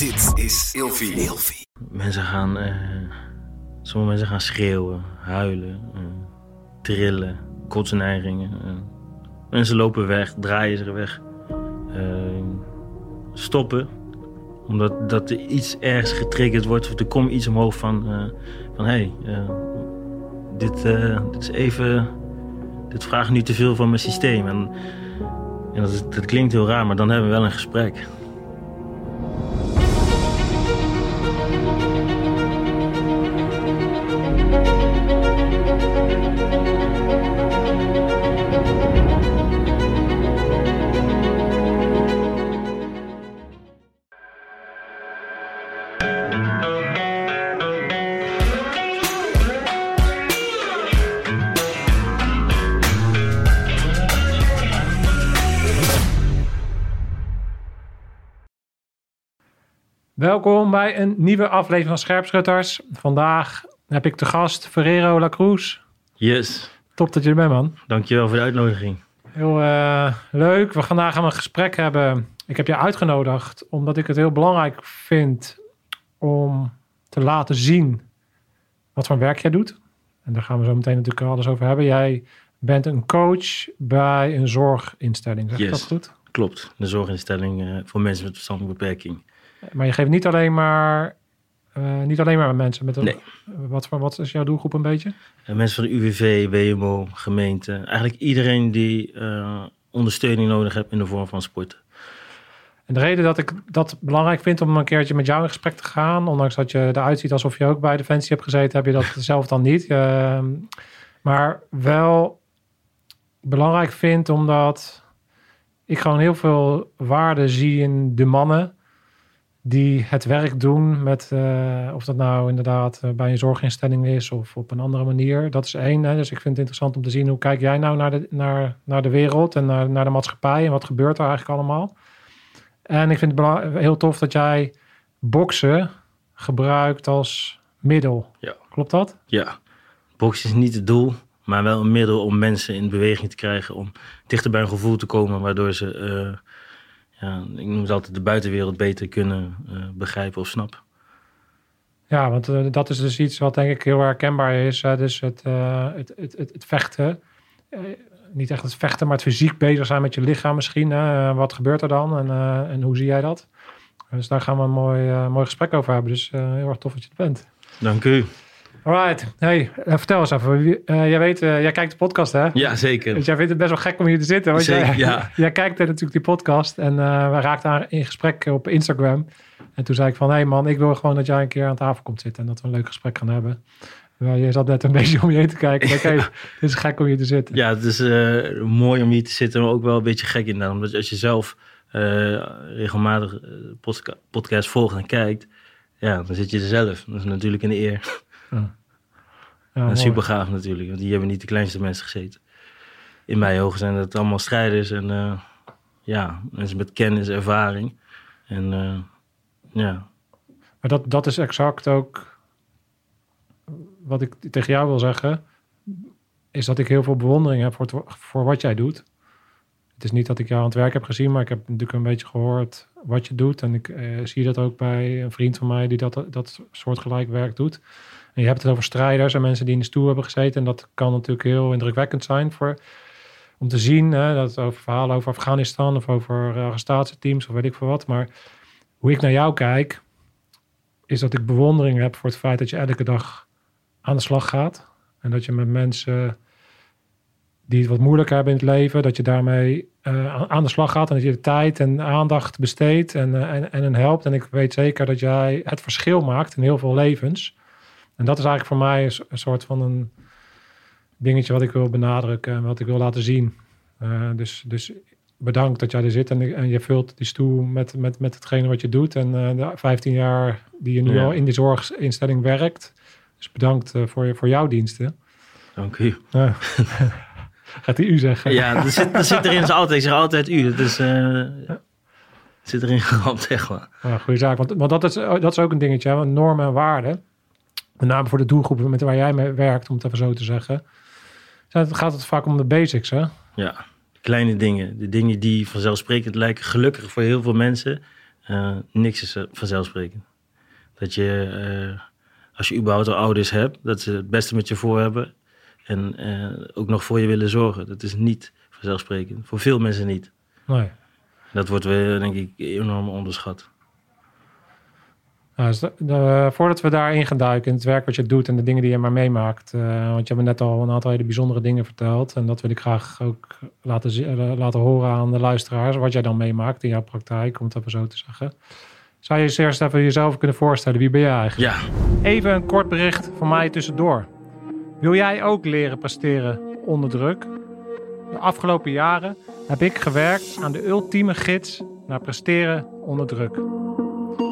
Dit is Ilfie. Ilfie. Mensen gaan, eh, sommige mensen gaan schreeuwen, huilen, eh, trillen, kotsneigingen. eh. mensen lopen weg, draaien zich weg, stoppen. Omdat dat er iets ergens getriggerd wordt of er komt iets omhoog van, eh, van hé, hey, eh, dit, eh, dit is even, dit vraagt nu te veel van mijn systeem. En, en dat, is- dat klinkt heel raar, maar dan hebben we wel een gesprek. Welkom bij een nieuwe aflevering van Scherpschutters. Vandaag heb ik te gast Ferrero La Cruz. Yes, Top dat je er bent, man. dankjewel voor de uitnodiging. Heel eh, leuk. We gaan vandaag een gesprek hebben. Ik heb je uitgenodigd omdat ik het heel belangrijk vind om te laten zien wat voor werk jij doet. En daar gaan we zo meteen natuurlijk alles over hebben. Jij bent een coach bij een zorginstelling. Zeg Yes. dat goed? Klopt, de zorginstelling eh, voor mensen met verstandelijke beperking. Maar je geeft niet alleen maar, eh, niet alleen maar aan mensen met een. Nee. Wat, is jouw doelgroep een beetje? En mensen van de UWV, WMO, gemeente, eigenlijk iedereen die eh, ondersteuning nodig heeft in de vorm van sporten. En de reden dat ik dat belangrijk vind om een keertje met jou in gesprek te gaan, ondanks dat je eruit ziet alsof je ook bij Defensie hebt gezeten, heb je dat zelf dan niet. Ehm, maar wel belangrijk vind omdat ik gewoon heel veel waarde zie in de mannen die het werk doen met, eh, of dat nou inderdaad eh, bij een zorginstelling is of op een andere manier. Dat is één. Hè. Dus ik vind het interessant om te zien hoe kijk jij nou naar de, naar, naar de wereld en naar, naar de maatschappij en wat gebeurt er eigenlijk allemaal. En ik vind het heel tof dat jij boksen gebruikt als middel. Ja. Klopt dat? Ja, boksen is niet het doel, maar wel een middel om mensen in beweging te krijgen, om dichter bij een gevoel te komen, waardoor ze, eh, ja, ik noem het altijd, de buitenwereld beter kunnen eh, begrijpen of snappen. Ja, want eh, dat is dus iets wat denk ik heel herkenbaar is. hè. dus het, eh, het, het, het, het vechten. Niet echt het vechten, maar het fysiek bezig zijn met je lichaam misschien. Hè. Wat gebeurt er dan en, en hoe zie jij dat? Dus daar gaan we een mooi, mooi gesprek over hebben. Dus heel erg tof dat je er bent. Dank u. Alright. Hey, eh, vertel eens even. Eh, jij weet, eh, jij kijkt de podcast hè? Ja, zeker. Dus jij vindt het best wel gek om hier te zitten. Want Zeker, jij, ja. jij kijkt natuurlijk die podcast. En eh, we raakten aan in gesprek op Instagram. En toen zei ik van, hé hey man, ik wil gewoon dat jij een keer aan tafel komt zitten. En dat we een leuk gesprek gaan hebben. Je zat net een beetje om je heen te kijken. Oké, dit is gek om hier te zitten. Ja, het is mooi om hier te zitten, maar ook wel een beetje gek inderdaad. Omdat als je zelf regelmatig podca- podcast volgt en kijkt, ja, dan zit je er zelf. Dat is natuurlijk een eer. Ja, super gaaf natuurlijk, want die hebben niet de kleinste mensen gezeten. In mijn ogen zijn dat allemaal strijders en eh, ja, mensen met kennis, ervaring. En eh, ja, Maar dat, dat is exact ook wat ik tegen jou wil zeggen. Is dat ik heel veel bewondering heb voor, het, voor wat jij doet. Het is niet dat ik jou aan het werk heb gezien, maar ik heb natuurlijk een beetje gehoord wat je doet. En ik eh, zie dat ook bij een vriend van mij die dat, dat soortgelijk werk doet. Je hebt het over strijders en mensen die in de stoel hebben gezeten. En dat kan natuurlijk heel indrukwekkend zijn voor, om te zien. Hè, dat over verhalen over Afghanistan of over eh, arrestatieteams of weet ik veel wat. Maar hoe ik naar jou kijk, is dat ik bewondering heb voor het feit dat je elke dag aan de slag gaat. En dat je met mensen die het wat moeilijker hebben in het leven, dat je daarmee eh, aan- de slag gaat en dat je de tijd en aandacht besteedt en, eh, en, en helpt. En ik weet zeker dat jij het verschil maakt in heel veel levens. En dat is eigenlijk voor mij een, so- een soort van een dingetje wat ik wil benadrukken en wat ik wil laten zien. Eh, dus, dus bedankt dat jij er zit en, en je vult die stoel met, met, met hetgene wat je doet. En eh, de 15 jaar die je nu Ja. al in die zorginstelling werkt. Dus bedankt eh, voor, je, voor jouw diensten. dank u. Gaat hij u zeggen? Ja, er zit, zit erin is altijd, ik zeg altijd u. Dat is, zit erin geramd, maar. Ja, goede zaak. Want, want dat, is, dat is ook een dingetje. hè, want Normen en waarden. Met name voor de doelgroepen met waar jij mee werkt, om het even zo te zeggen. gaat het vaak om de basics, hè? Ja, kleine dingen. De dingen die vanzelfsprekend lijken gelukkig voor heel veel mensen. eh, niks is eh, vanzelfsprekend. Dat je, eh, als je überhaupt al ouders hebt, dat ze het beste met je voor hebben. En ook nog voor je willen zorgen. Dat is niet vanzelfsprekend. Voor veel mensen niet. Nee. Dat wordt weer, denk ik, enorm onderschat. Nou, dus de- de- voordat we daarin gaan duiken, in het werk wat je doet en de dingen die je maar meemaakt. eh, want je hebt me net al een aantal hele bijzondere dingen verteld. En dat wil ik graag ook laten, eh, laten horen aan de luisteraars. Wat jij dan meemaakt in jouw praktijk, om het even zo te zeggen. Zou je eens eerst even jezelf kunnen voorstellen? Wie ben jij eigenlijk? Ja, Even een kort bericht van mij tussendoor. Wil jij ook leren presteren onder druk? De afgelopen jaren heb ik gewerkt aan de ultieme gids naar presteren onder druk.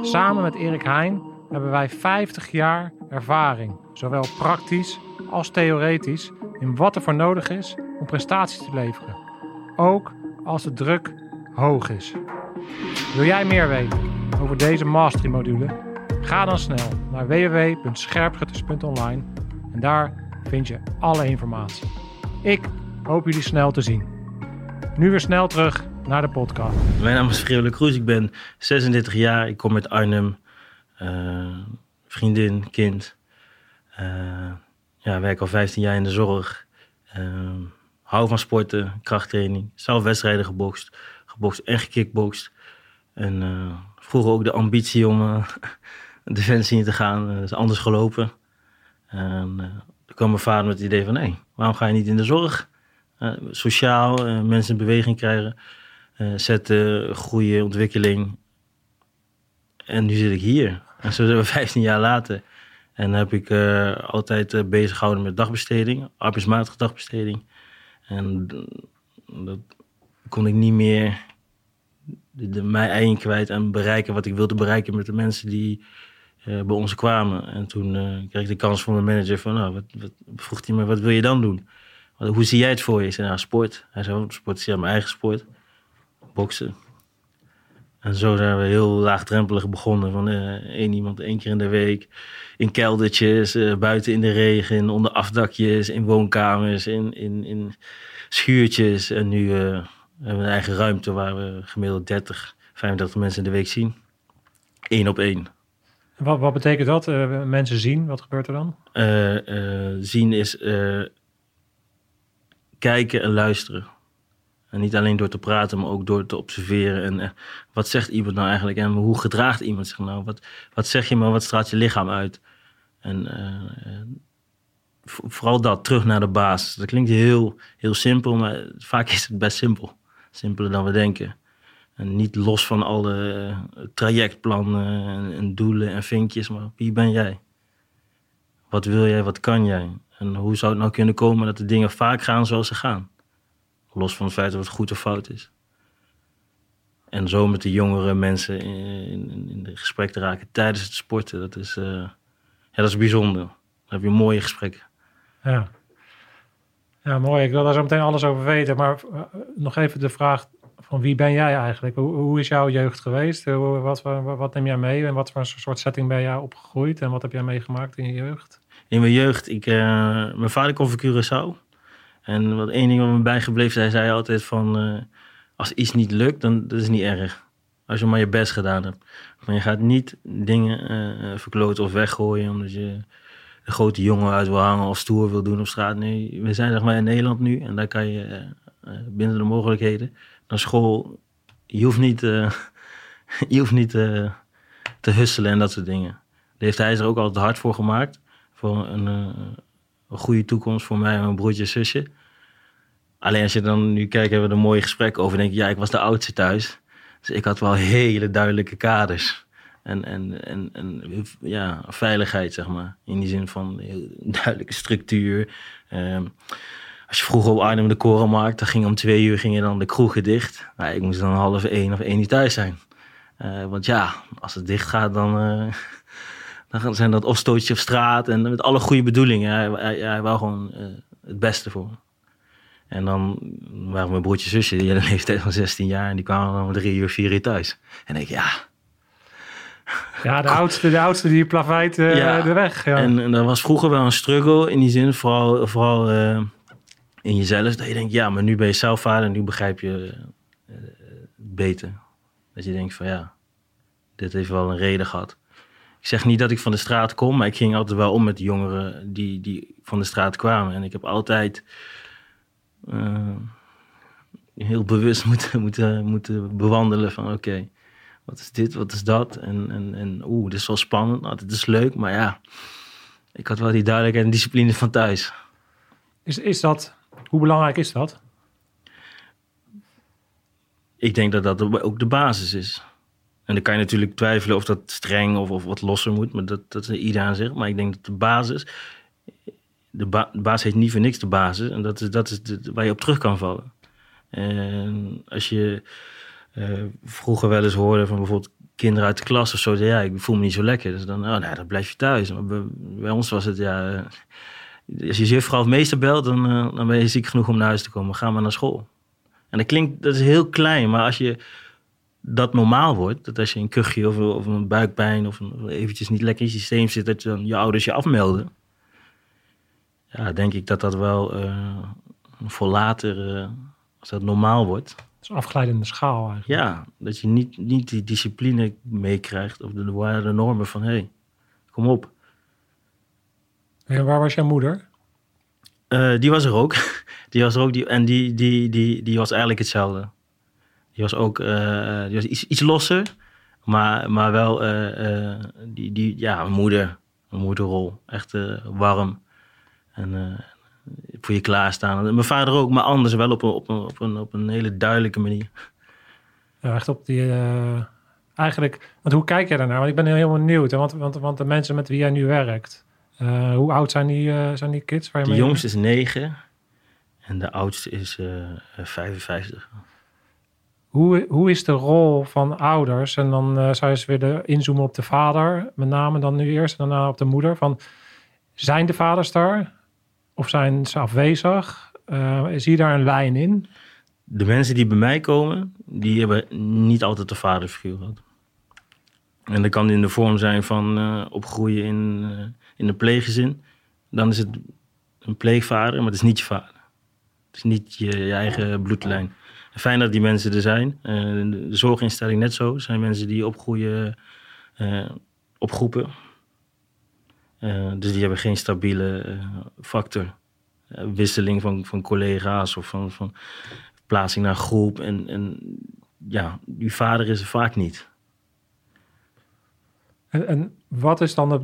Samen met Erik Heijn hebben wij 50 jaar ervaring, zowel praktisch als theoretisch, in wat er voor nodig is om prestaties te leveren. Ook als de druk hoog is. Wil jij meer weten over deze mastery module? Ga dan snel naar www.scherpschutters.online en daar vind je alle informatie. Ik hoop jullie snel te zien. Nu weer snel terug naar de podcast. mijn naam is Frederik Kroes. Ik ben 36 jaar. Ik kom uit Arnhem. Eh, vriendin, kind. Eh, ja, werk al 15 jaar in de zorg. Eh, hou van sporten, krachttraining. Zelf wedstrijden gebokst. Gebokst en gekickbokst. En eh, vroeger ook de ambitie om defensie in te gaan. Dat is anders gelopen. En toen kwam mijn vader met het idee van... hé, waarom ga je niet in de zorg? Sociaal, mensen in beweging krijgen zetten, groeien, ontwikkeling. En nu zit ik hier. En zo zijn we 15 jaar later. En heb ik eh, altijd eh, bezig gehouden met dagbesteding, arbeidsmatige dagbesteding. En dat kon ik niet meer de, mijn eigen kwijt en bereiken wat ik wilde bereiken met de mensen die eh, bij ons kwamen. En toen eh, kreeg ik de kans van mijn manager van, nou, wat, vroeg hij me, wat wil je dan doen? Hoe zie jij het voor je? Ik zei, nou, sport. Hij zei, "Oh, sport is ja mijn eigen sport boksen. En zo zijn we heel laagdrempelig begonnen. Van eh, één iemand één keer in de week. In keldertjes, eh, buiten in de regen, onder afdakjes, in woonkamers, in, in, in schuurtjes. En nu eh, hebben we een eigen ruimte waar we gemiddeld 30, 35 mensen in de week zien. Eén op één. Wat, wat betekent dat? Mensen zien, wat gebeurt er dan? Zien is kijken en luisteren. En niet alleen door te praten, maar ook door te observeren. En eh, wat zegt iemand nou eigenlijk? En hoe gedraagt iemand zich nou? Wat, wat zeg je, maar wat straalt je lichaam uit? En eh, eh, vooral dat, terug naar de basis. Dat klinkt heel, heel simpel, maar vaak is het best simpel. Simpeler dan we denken. En niet los van alle eh, trajectplannen en, en doelen en vinkjes, maar wie ben jij? Wat wil jij, wat kan jij? En hoe zou het nou kunnen komen dat de dingen vaak gaan zoals ze gaan? Los van het feit dat het goed of fout is. En zo met de jongere mensen in, in, in de gesprek te raken tijdens het sporten, dat is, eh, ja, dat is bijzonder. Dan heb je mooie gesprekken. Ja. ja, mooi. Ik wil daar zo meteen alles over weten. Maar eh, nog even de vraag van wie ben jij eigenlijk? Hoe, hoe is jouw jeugd geweest? Hoe- Wat, wat, wat neem jij mee? En wat voor soort setting ben jij opgegroeid? En wat heb jij meegemaakt in je jeugd? In mijn jeugd, ik, eh, mijn vader kwam van Curaçao. En wat één ding wat me bijgebleven is, hij zei altijd van... eh, als iets niet lukt, dan dat is niet erg. Als je maar je best gedaan hebt. Maar je gaat niet dingen eh, verkloten of weggooien... omdat je de grote jongen uit wil hangen of stoer wil doen op straat. Nee, we zijn zeg maar in Nederland nu en daar kan je eh, eh, binnen de mogelijkheden... naar school, je hoeft niet, je hoeft niet te husselen en dat soort dingen. Daar heeft hij zich ook altijd hard voor gemaakt voor een, een goede toekomst voor mij en mijn broertje en zusje. Alleen als je dan nu kijkt, hebben we een mooi gesprek over. denk ik, ja, ik was de oudste thuis. Dus ik had wel hele duidelijke kaders. En, en, en, en ja, veiligheid, zeg maar. In die zin van duidelijke structuur. Ehm, als je vroeger op Arnhem de Korenmarkt, dan ging om twee uur gingen dan de kroegen dicht. Nou, ik moest dan half één of één uur thuis zijn. Eh, want ja, als het dicht gaat, dan, eh, dan zijn dat of stootjes op straat. En met alle goede bedoelingen. Hij, hij, wou gewoon eh, het beste voor. En dan waren mijn broertje en zusje, die hadden een leeftijd van 16 jaar. En die kwamen dan om drie uur, vier uur thuis. En ik, ja. Ja, de oudste, de oudste die plaveit eh, Ja. de weg. Ja. En, en dat was vroeger wel een struggle in die zin. Vooral, vooral eh, in jezelf. Dat je denkt, ja, maar nu ben je zelf vader. En nu begrijp je eh, beter. Dat je denkt van, ja, dit heeft wel een reden gehad. Ik zeg niet dat ik van de straat kom, maar ik ging altijd wel om met de jongeren die, die van de straat kwamen. En ik heb altijd heel bewust moeten, moeten, moeten bewandelen van oké, wat is dit, wat is dat? En, en, en oeh, dit is wel spannend, nou, dit is leuk, maar ja, ik had wel die duidelijkheid en discipline van thuis. Is, is dat, hoe belangrijk is dat? Ik denk dat dat ook de basis is. En dan kan je natuurlijk twijfelen of dat streng of, of wat losser moet, maar dat, dat is ieder aan zich. Maar ik denk dat de basis, de, ba basis heet niet voor niks de basis. En dat is, dat is waar je op terug kan vallen. En als je uh, vroeger wel eens hoorde van bijvoorbeeld kinderen uit de klas of zo, ja, ik voel me niet zo lekker. Dus dan, oh, nou, dan blijf je thuis. Maar bij, ons was het, ja, eh, als je juffrouw of meester belt, dan, uh, dan ben je ziek genoeg om naar huis te komen. Ga maar naar school. En dat klinkt, dat is heel klein, maar als je dat normaal wordt, dat als je een kuchje of, of een buikpijn of eventjes niet lekker in je systeem zit, dat je dan je ouders je afmelden. Ja, denk ik dat dat wel uh, voor later, uh, als dat normaal wordt. Dat is een afglijdende schaal eigenlijk. Ja, dat je niet, niet die discipline meekrijgt of de, de normen van hé, hey, kom op. En waar was jouw moeder? Uh, die was er ook. Die was er ook die, en die, die, die, die was eigenlijk hetzelfde. Die was ook uh, die was iets, iets losser, maar, maar wel uh, die, die, ja, een moeder, moederrol. Echt warm en voor je klaarstaan. En mijn vader ook, maar anders wel op een, op een, op een, op een hele duidelijke manier. Ja, echt op die eigenlijk, want hoe kijk jij daarnaar? Want ik ben heel benieuwd, want, want, want de mensen met wie jij nu werkt, uh, hoe oud zijn die, uh, zijn die kids? Waar je de jongste is negen en de oudste is uh, 55. Hoe, hoe is de rol van ouders? En dan uh, zou je eens weer de, inzoomen op de vader, met name dan nu eerst en daarna op de moeder. Van, zijn de vaders daar? Of zijn ze afwezig? Uh, zie je daar een lijn in? De mensen die bij mij komen, die hebben niet altijd de vaderfiguur gehad. En dat kan in de vorm zijn van uh, opgroeien in, uh, in een pleeggezin. Dan is het een pleegvader, maar het is niet je vader. Het is niet je, je eigen bloedlijn. Fijn dat die mensen er zijn. De zorginstelling net zo. Zijn mensen die opgroeien op groepen. Uh, dus die hebben geen stabiele factor. wisseling van, van collega's of van, van plaatsing naar groep. En, en ja, die vader is er vaak niet. En, en wat is dan het,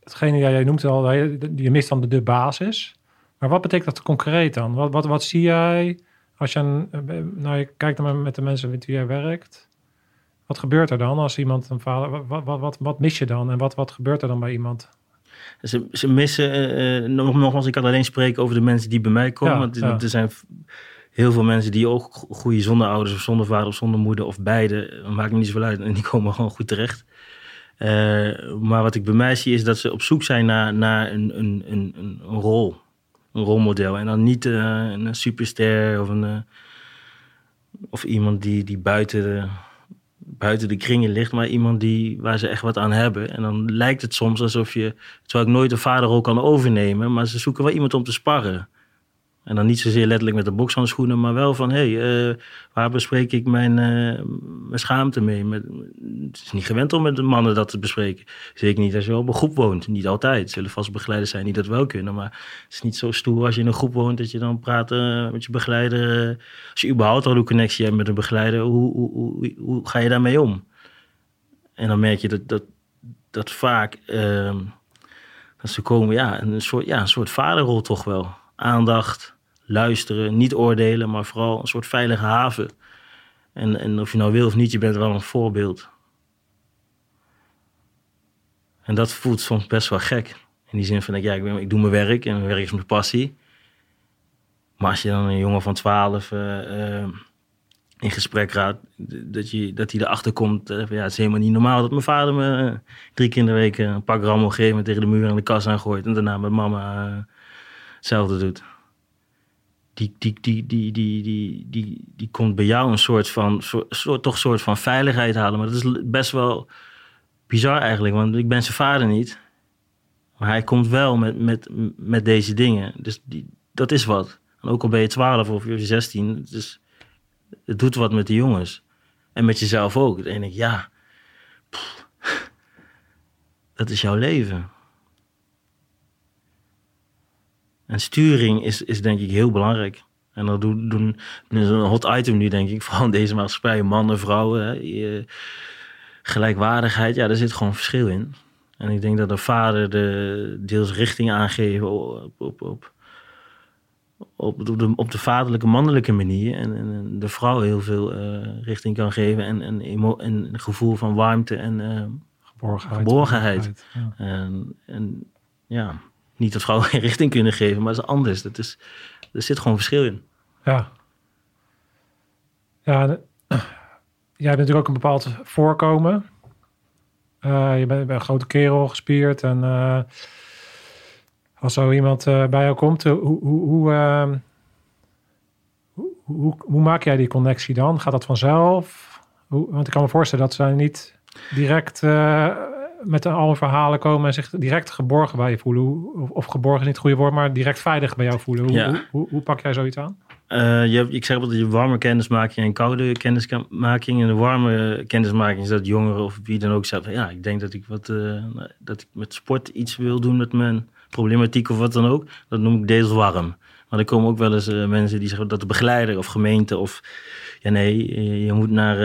hetgene, jij noemt al, je mist dan de, de basis. Maar wat betekent dat concreet dan? Wat, wat, wat zie jij als je, nou, je kijkt naar met de mensen met wie jij werkt, wat gebeurt er dan als iemand een vader, wat, wat, wat, wat mis je dan en wat, wat gebeurt er dan bij iemand? Ze, ze missen, uh, nog, nogmaals, ik kan alleen spreken over de mensen die bij mij komen. Ja, want ja. er zijn heel veel mensen die ook goede zonder ouders of zonder vader of zonder moeder of beide, maakt me niet zoveel uit en die komen gewoon goed terecht. Uh, maar wat ik bij mij zie is dat ze op zoek zijn naar, naar een, een, een, een rol een rolmodel. En dan niet uh, een superster of, een, uh, of iemand die, die buiten, de, buiten de kringen ligt, maar iemand die, waar ze echt wat aan hebben. En dan lijkt het soms alsof je, terwijl ik nooit een vaderrol kan overnemen, maar ze zoeken wel iemand om te sparren. En dan niet zozeer letterlijk met de bokshandschoenen, maar wel van... hé, hey, uh, waar bespreek ik mijn, uh, mijn schaamte mee? Het is niet gewend om met de mannen dat te bespreken. Zeker niet als je op een groep woont. Niet altijd. Er zullen vast begeleiders zijn die dat wel kunnen. Maar het is niet zo stoer als je in een groep woont... dat je dan praat uh, met je begeleider. als je überhaupt al een connectie hebt met een begeleider... hoe, hoe, hoe, hoe ga je daarmee om? En dan merk je dat, dat, dat vaak... Ehm, dat ze komen, ja een, soort, ja, een soort vaderrol toch wel aandacht, luisteren, niet oordelen, maar vooral een soort veilige haven. En, en of je nou wil of niet, je bent wel een voorbeeld. En dat voelt soms best wel gek. In die zin van, ja, ik, ben, ik doe mijn werk en mijn werk is mijn passie. Maar als je dan een jongen van 12 uh, uh, in gesprek gaat, dat, je, dat hij erachter komt, uh, ja, het is helemaal niet normaal dat mijn vader me eh, drie keer in de week een pak rammel geeft, tegen de muur en de kast aangooit en daarna met mama eh, hetzelfde doet die, die, die, die, die, die, die, die komt bij jou een soort van, soort, toch soort van veiligheid halen. Maar dat is best wel bizar eigenlijk, want ik ben zijn vader niet. Maar hij komt wel met, met, met deze dingen. Dus die, dat is wat. En ook al ben je 12 of je 16, het doet wat met de jongens. En met jezelf ook. En ik, ja, dat is jouw leven. En sturing is, is denk ik heel belangrijk. En dat doen, doen is een hot item nu, denk ik, vooral in deze maatschappij. Mannen, vrouwen, hè, je- gelijkwaardigheid, ja, daar zit gewoon verschil in. En ik denk dat de vader de deels richting aangeven op, op, op, op, op, de, op de vaderlijke, mannelijke manier. En, en de vrouw heel veel eh, richting kan geven. En, en, een gevoel van warmte en eh, Geborgenheid. Geborgenheid. Ja. en, en ja, niet dat vrouwen geen richting kunnen geven, maar dat is anders. Dat is, er zit gewoon verschil in. Ja. Ja, jij hebt natuurlijk ook een bepaald voorkomen. Eh, je bent, bent een grote kerel, gespierd. En eh, als zo iemand eh, bij jou komt, hoe, hoe, hoe, ehm, hoe, hoe, maak jij die connectie dan? Gaat dat vanzelf? Hoe, want ik kan me voorstellen dat zij niet direct met alle verhalen komen en zich direct geborgen bij je voelen. Of, of geborgen is niet het goede woord, maar direct veilig bij jou voelen. Hoe, Ja. hoe, hoe, hoe pak jij zoiets aan? Eh, je ik zeg altijd, je warme kennismaking en koude kennismaking. En de warme kennismaking is dat jongeren of wie dan ook zegt ja, ik denk dat ik wat eh, dat ik met sport iets wil doen met mijn problematiek of wat dan ook. Dat noem ik deels warm. Maar er komen ook wel eens eh, mensen die zeggen dat de begeleider of gemeente of ja nee, je, moet naar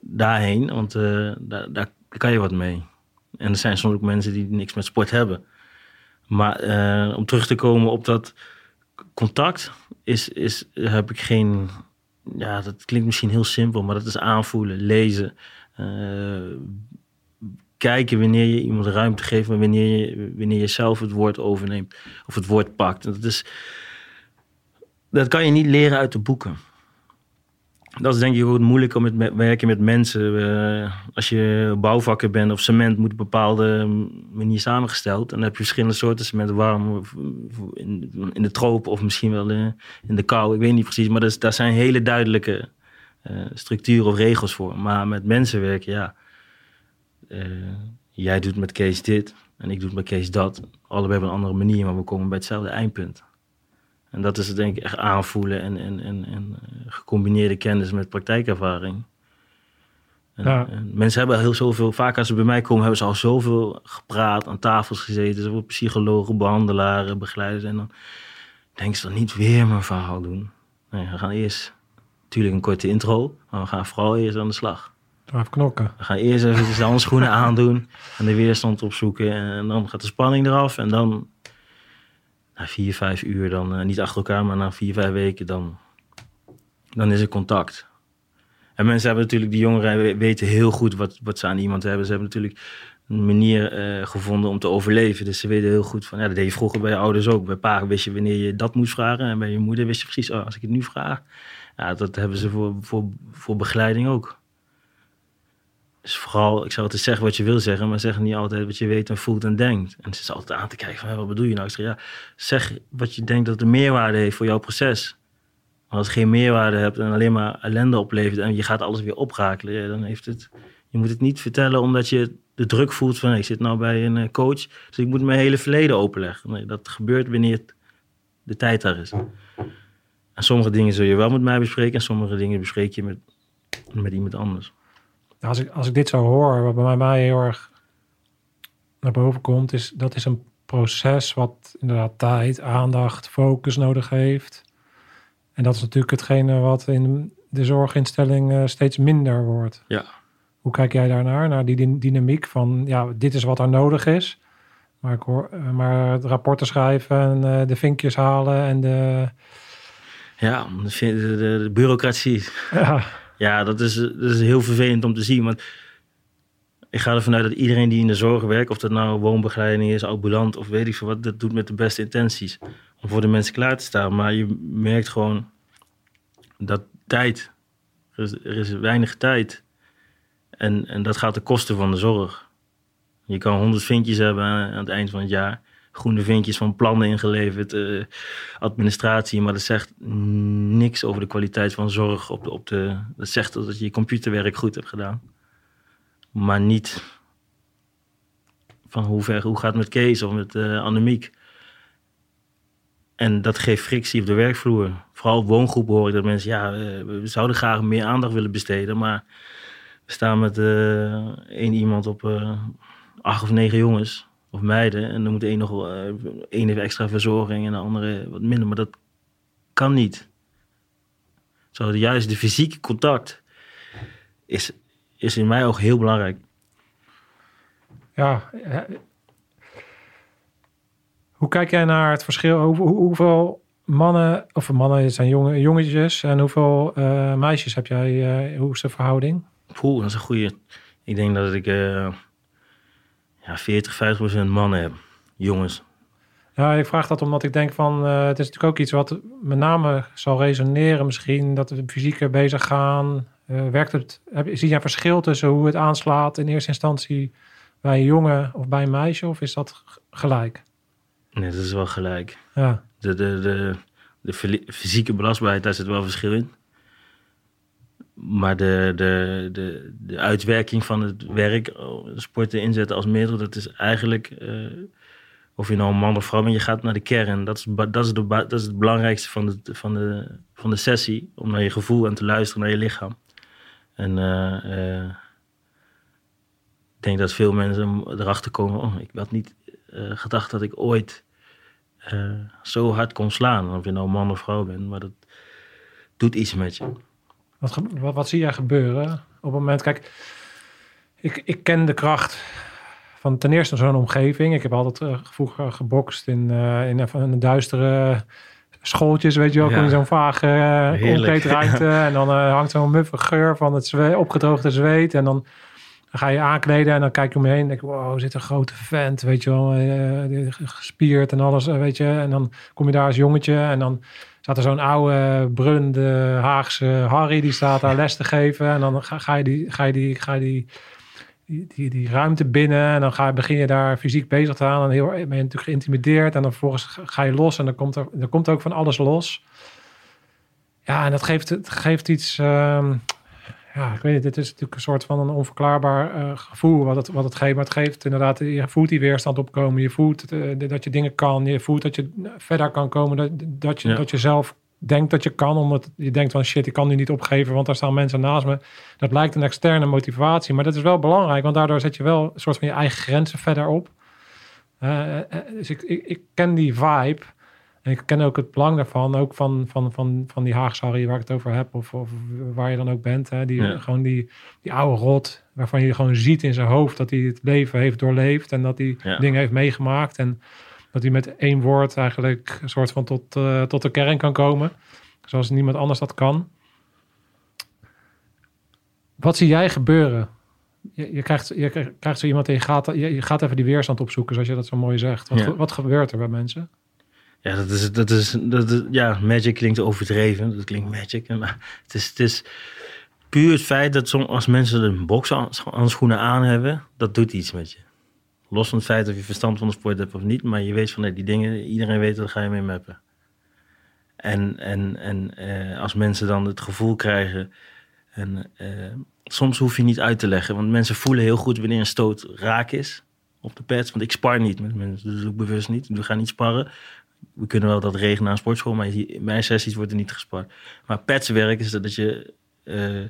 daarheen, want daar, daar kan je wat mee. En er zijn soms ook mensen die niks met sport hebben. Maar eh, om terug te komen op dat contact is, is, heb ik geen. Ja, dat klinkt misschien heel simpel, maar dat is aanvoelen, lezen. eh, kijken wanneer je iemand ruimte geeft, maar wanneer je, wanneer je zelf het woord overneemt of het woord pakt. Dat, is, dat kan je niet leren uit de boeken. Dat is denk ik ook het moeilijke om met, met werken met mensen. Als je bouwvakker bent of cement moet op een bepaalde manier samengesteld. En dan heb je verschillende soorten cement, warm in, in de tropen of misschien wel eh, in de kou. Ik weet niet precies, maar dat daar zijn hele duidelijke eh, structuren of regels voor. Maar met mensen werken, ja. Eh, jij doet met Kees dit en ik doe met Kees dat. Allebei op een andere manier, maar we komen bij hetzelfde eindpunt. En dat is het denk ik echt aanvoelen en, en, en, en eh, gecombineerde kennis met praktijkervaring. En, Ja. en mensen hebben heel zoveel, vaak als ze bij mij komen, hebben ze al zoveel gepraat, aan tafels gezeten. Zoveel psychologen, behandelaren, begeleiders. En dan denken ze dan niet weer mijn verhaal doen. Nee, we gaan eerst natuurlijk een korte intro, maar we gaan vooral eerst aan de slag. Even knokken. We gaan eerst even de handschoenen aandoen en de weerstand opzoeken. En dan gaat de spanning eraf. En dan na vier, vijf uur, dan eh, niet achter elkaar, maar na vier, vijf weken, dan, dan is er contact. En mensen hebben natuurlijk, die jongeren we- weten heel goed wat, wat ze aan iemand hebben. Ze hebben natuurlijk een manier eh, gevonden om te overleven. Dus ze weten heel goed van, ja, dat deed je vroeger bij je ouders ook. Bij pa wist je wanneer je dat moest vragen. En bij je moeder wist je precies, oh, als ik het nu vraag. Ja, dat hebben ze voor, voor, voor begeleiding ook. Dus vooral, ik zou altijd zeggen wat je wil zeggen, maar zeg niet altijd wat je weet en voelt en denkt. En het is altijd aan te kijken van, wat bedoel je nou? Ik zeg, ja, zeg wat je denkt dat de meerwaarde heeft voor jouw proces. Als het geen meerwaarde hebt en alleen maar ellende oplevert en je gaat alles weer oprakelen, dan heeft het... Je moet het niet vertellen omdat je de druk voelt van, ik zit nou bij een eh, coach, dus ik moet mijn hele verleden openleggen. Nee, dat gebeurt wanneer de tijd daar is. En sommige dingen zul je wel met mij bespreken en sommige dingen bespreek je met, met iemand anders. Nou, Als ik, als ik dit zo hoor, wat bij mij heel erg naar boven komt, is dat is een proces wat inderdaad tijd, aandacht, focus nodig heeft. En dat is natuurlijk hetgene wat in de zorginstelling eh, steeds minder wordt. Ja. Hoe kijk jij daarnaar, naar die dyn- dynamiek van, ja, dit is wat er nodig is. Maar, ik hoor, eh, maar het rapporten schrijven en eh, de vinkjes halen en de... Ja, de, de bureaucratie. Ja, Ja, dat is, dat is heel vervelend om te zien. Want ik ga ervan uit dat iedereen die in de zorg werkt, of dat nou woonbegeleiding is, ambulant of weet ik veel wat, dat doet met de beste intenties. Om voor de mensen klaar te staan. Maar je merkt gewoon dat tijd, er is, er is weinig tijd. En, en dat gaat ten koste van de zorg. Je kan honderd vinkjes hebben aan het eind van het jaar. Groene vinkjes van plannen ingeleverd, eh, administratie. Maar dat zegt niks over de kwaliteit van zorg. Op de, op de, dat zegt dat je je computerwerk goed hebt gedaan. Maar niet van hoe, ver, hoe gaat het met Kees of met eh Annemiek. En dat geeft frictie op de werkvloer. Vooral woongroepen hoor ik dat mensen, ja, eh, we zouden graag meer aandacht willen besteden. Maar we staan met één iemand op, acht of negen jongens of meiden. En dan moet één nog wel, eh, één heeft extra verzorging en de andere wat minder. Maar dat kan niet. Zo, juist de fysieke contact is, is in mij ook heel belangrijk. Ja. eh, Hoe kijk jij naar het verschil? Hoe, hoe- hoeveel mannen, of mannen zijn jonge, jongetjes en hoeveel eh, meisjes heb jij? eh, hoe is de verhouding? Poeh, dat is een goede. Ik denk dat ik eh, ja, 40, 50 procent mannen heb. Jongens. Ja, ik vraag dat omdat ik denk van, eh, het is natuurlijk ook iets wat met name zal resoneren misschien, dat we fysieker bezig gaan. Eh, werkt het, heb, zie jij een verschil tussen hoe het aanslaat in eerste instantie bij een jongen of bij een meisje, of is dat gelijk? Nee, dat is wel gelijk. Ja, De, de, de, de fysieke belastbaarheid, daar zit wel verschil in. Maar de, de, de, de uitwerking van het werk, oh, sporten inzetten als middel, dat is eigenlijk, eh, of je nou een man of vrouw bent, je gaat naar de kern. Dat is, dat is, de, dat is het belangrijkste van de, van, de, van de sessie, om naar je gevoel en te luisteren naar je lichaam. En eh, eh, ik denk dat veel mensen erachter komen, oh, ik had niet eh, gedacht dat ik ooit eh, zo hard kon slaan. Of je nou man of vrouw bent, maar dat doet iets met je. Wat, wat, wat zie jij gebeuren op het moment? Kijk, ik, ik ken de kracht van ten eerste zo'n omgeving. Ik heb altijd eh, vroeger gebokst in, eh, in een duistere schooltjes, weet je wel. Ja. Je zo'n vage uh, omkleedruimte en dan hangt zo'n muffe geur van het zwe- opgedroogde zweet en dan ga je aankleden en dan kijk je om je heen en denk wow, zit een grote vent, weet je wel, gespierd en alles, weet je. En dan kom je daar als jongetje en dan staat er zo'n oude brun, de Haagse Harry, die staat daar les te geven. En dan ga, ga je die, ga je die, ga je die, die, die, die ruimte binnen en dan ga, begin je daar fysiek bezig te gaan. En heel, ben je natuurlijk geïntimideerd en dan vervolgens ga- je los en dan komt er, er komt ook van alles los. Ja, en dat geeft, het geeft iets... ehm, ja, ik weet niet, dit is natuurlijk een soort van een onverklaarbaar eh, gevoel wat het, wat het geeft. Maar het geeft inderdaad, je voelt die weerstand opkomen. Je voelt eh, dat je dingen kan. Je voelt dat je verder kan komen. Dat, dat, je, Ja. dat je zelf denkt dat je kan. Omdat je denkt van shit, ik kan nu niet opgeven. Want daar staan mensen naast me. Dat lijkt een externe motivatie. Maar dat is wel belangrijk. Want daardoor zet je wel een soort van je eigen grenzen verder op. Eh, eh, dus ik, ik, ik ken die vibe. En ik ken ook het belang daarvan, ook van, van, van, van die Haagse Harry waar ik het over heb, of, of waar je dan ook bent. Hè? Die, Ja. Gewoon die, die oude rot, waarvan je gewoon ziet in zijn hoofd dat hij het leven heeft doorleefd en dat hij Ja. dingen heeft meegemaakt. En dat hij met één woord eigenlijk een soort van tot, eh, tot de kern kan komen, zoals niemand anders dat kan. Wat zie jij gebeuren? Je, je, krijgt, je krijgt- zo iemand en je gaat, je, je gaat even die weerstand opzoeken, zoals je dat zo mooi zegt. Wat, Ja. wat gebeurt er bij mensen? Ja, dat is, dat is, dat ja, magic klinkt overdreven. Dat klinkt magic. Maar het is, het is puur het feit dat som, als mensen een bokshandschoenen aan hebben, dat doet iets met je. Los van het feit of je verstand van de sport hebt of niet, maar je weet van nee, die dingen, iedereen weet, daar ga je mee mappen. En, en, en eh, als mensen dan het gevoel krijgen, en eh, soms hoef je niet uit te leggen, want mensen voelen heel goed wanneer een stoot raak is op de pads. Want ik spar niet met mensen, dat doe ik bewust niet. We gaan niet sparren. We kunnen wel dat regelen na een sportschool, maar mijn sessies wordt er niet gespart. Maar padswerk is dat, je, eh,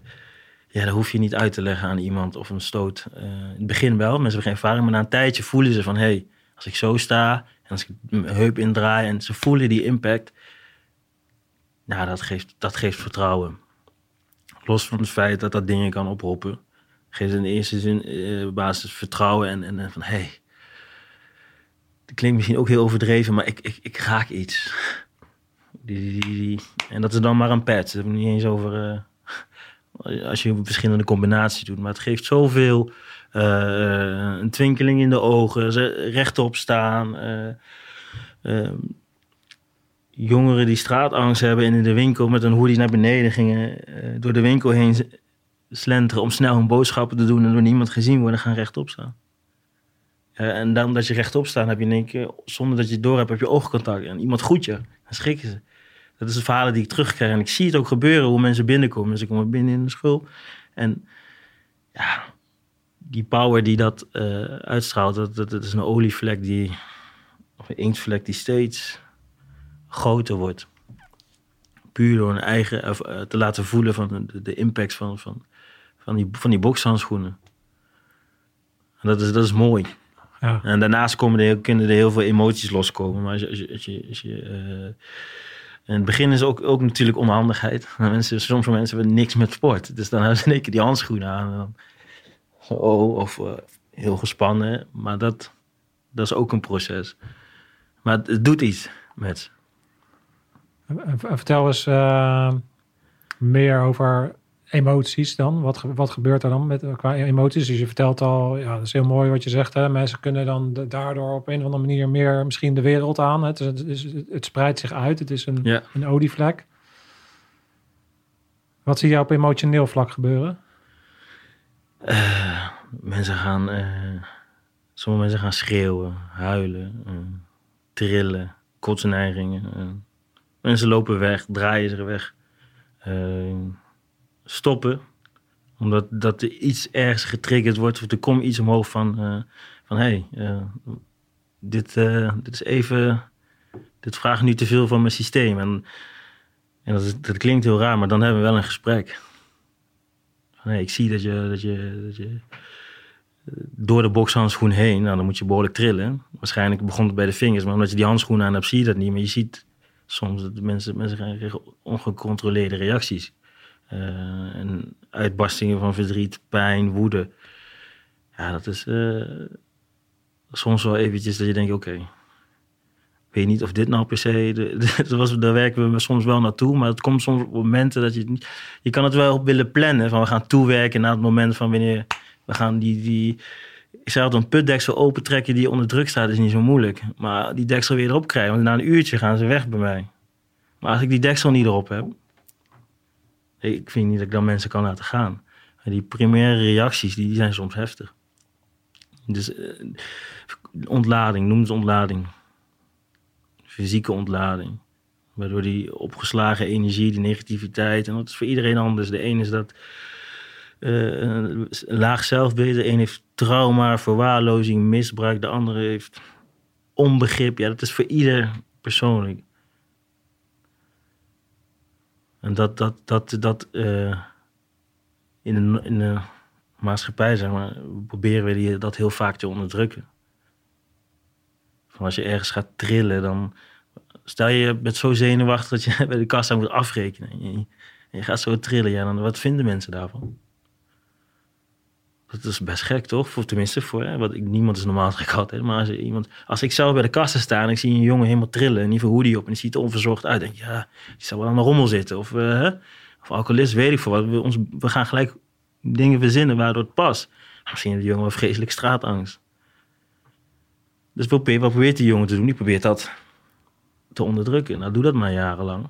ja, dat hoef je niet uit te leggen aan iemand of een stoot. Eh, in het begin wel, mensen hebben geen ervaring, maar na een tijdje voelen ze van, hé, hey, als ik zo sta en als ik mijn heup indraai en ze voelen die impact, nou, dat geeft, dat geeft vertrouwen. Los van het feit dat dat dingen kan oproepen, geeft in eerste zin eh, basis vertrouwen en, en, en van, hé, hey, dat klinkt misschien ook heel overdreven, maar ik, ik, ik raak iets. Die, die, En dat is dan maar een pad. Dat hebben niet eens over. eh, als je verschillende combinaties doet. Maar het geeft zoveel. eh, een twinkeling in de ogen. Rechtop staan. eh, jongeren die straatangst hebben en in de winkel met een hoodie naar beneden gingen. door de winkel heen slenteren om snel hun boodschappen te doen en door niemand gezien worden, gaan rechtop staan. Eh, en dan dat je rechtop staat, heb je in één keer, zonder dat je het door hebt, heb je oogcontact. En iemand groet je. Dan schrikken ze. Dat is de verhalen die ik terugkrijg. En ik zie het ook gebeuren, hoe mensen binnenkomen. Ze komen binnen in de school. En ja, die power die dat eh, uitstraalt, dat, dat, is een olievlek die, of een inktvlek die steeds groter wordt. Puur door een eigen, eh, te laten voelen van de, de impact van, van, van, die, van die bokshandschoenen. En dat is, dat is mooi. Ja. En daarnaast komen er, heel- kunnen er heel veel emoties loskomen. Maar als je, als je, als je, als je, eh, in het begin is ook, ook natuurlijk onhandigheid. Mensen, soms hebben mensen niks met sport. Dus dan hebben ze in één keer die handschoenen aan. En dan, zo, of eh, heel gespannen. Maar dat, dat is ook een proces. Maar het, het doet iets met ze. En Vertel eens eh, meer over emoties dan. Wat, wat gebeurt er dan met, qua emoties? Dus je vertelt al, ja, dat is heel mooi wat je zegt. Hè? Mensen kunnen dan daardoor op een of andere manier meer misschien de wereld aan. Het, is, het, het spreidt zich uit. Het is een, Ja. een olievlek. Wat zie je op emotioneel vlak gebeuren? Eh, mensen gaan, eh, sommige mensen gaan schreeuwen, huilen, eh, trillen, kotsneigingen. mensen lopen weg, draaien zich weg, stoppen. Omdat dat er iets ergens getriggerd wordt of er komt iets omhoog van, eh, van hé, hey, eh, dit, eh, dit is even, dit vraagt nu te veel van mijn systeem. En, en dat, is- dat klinkt heel raar, maar dan hebben we wel een gesprek. Hey, ik zie dat je, dat je, dat je door de bokshandschoen heen, nou, dan moet je behoorlijk trillen. Waarschijnlijk begon het bij de vingers, maar omdat je die handschoen aan hebt, zie je dat niet. Maar je ziet soms dat mensen, mensen krijgen ongecontroleerde reacties. Eh, en uitbarstingen van verdriet, pijn, woede. Ja, dat is eh, soms wel eventjes dat je denkt, oké. Ik weet niet of dit nou per se... De, daar werken we soms wel naartoe, maar het komt soms op momenten dat je... Je kan het wel willen plannen, van we gaan toewerken naar het moment van wanneer... We gaan die... die ik zei altijd, een putdeksel opentrekken die onder druk staat is niet zo moeilijk. Maar die deksel weer erop krijgen, want na een uurtje gaan ze weg bij mij. Maar als ik die deksel niet erop heb... Ik vind niet dat ik dan mensen kan laten gaan. Die primaire reacties, die, zijn soms heftig. Dus eh, ontlading, noem het ontlading. Fysieke ontlading. Waardoor die opgeslagen energie, die negativiteit... en dat is voor iedereen anders. De een is dat eh, laag zelfbeeld. De een heeft trauma, verwaarlozing, misbruik. De andere heeft onbegrip. Ja, dat is voor ieder persoonlijk. En dat, dat, dat, dat eh, in, de, in de maatschappij, zeg maar, proberen we die, dat heel vaak te onderdrukken. Van als je ergens gaat trillen, dan stel je bent zo zenuwachtig dat je bij de kassa moet afrekenen. En je, je gaat zo trillen, ja, dan wat vinden mensen daarvan? Dat is best gek, toch? Voor, tenminste, voor, hè, wat ik, niemand is normaal gek altijd. Maar als, iemand, als ik zelf bij de kassa sta en ik zie een jongen helemaal trillen... en die hoodie op en die ziet er onverzorgd uit... denk ik, ja, die zal wel aan de rommel zitten. Of, hè? of alcoholist, weet ik veel wat. We, ons, we gaan gelijk dingen verzinnen waardoor het past. Misschien heeft die jongen wel vreselijk straatangst. Dus wat probeert, wat probeert die jongen te doen? Die probeert dat te onderdrukken. Nou, doe dat maar jarenlang.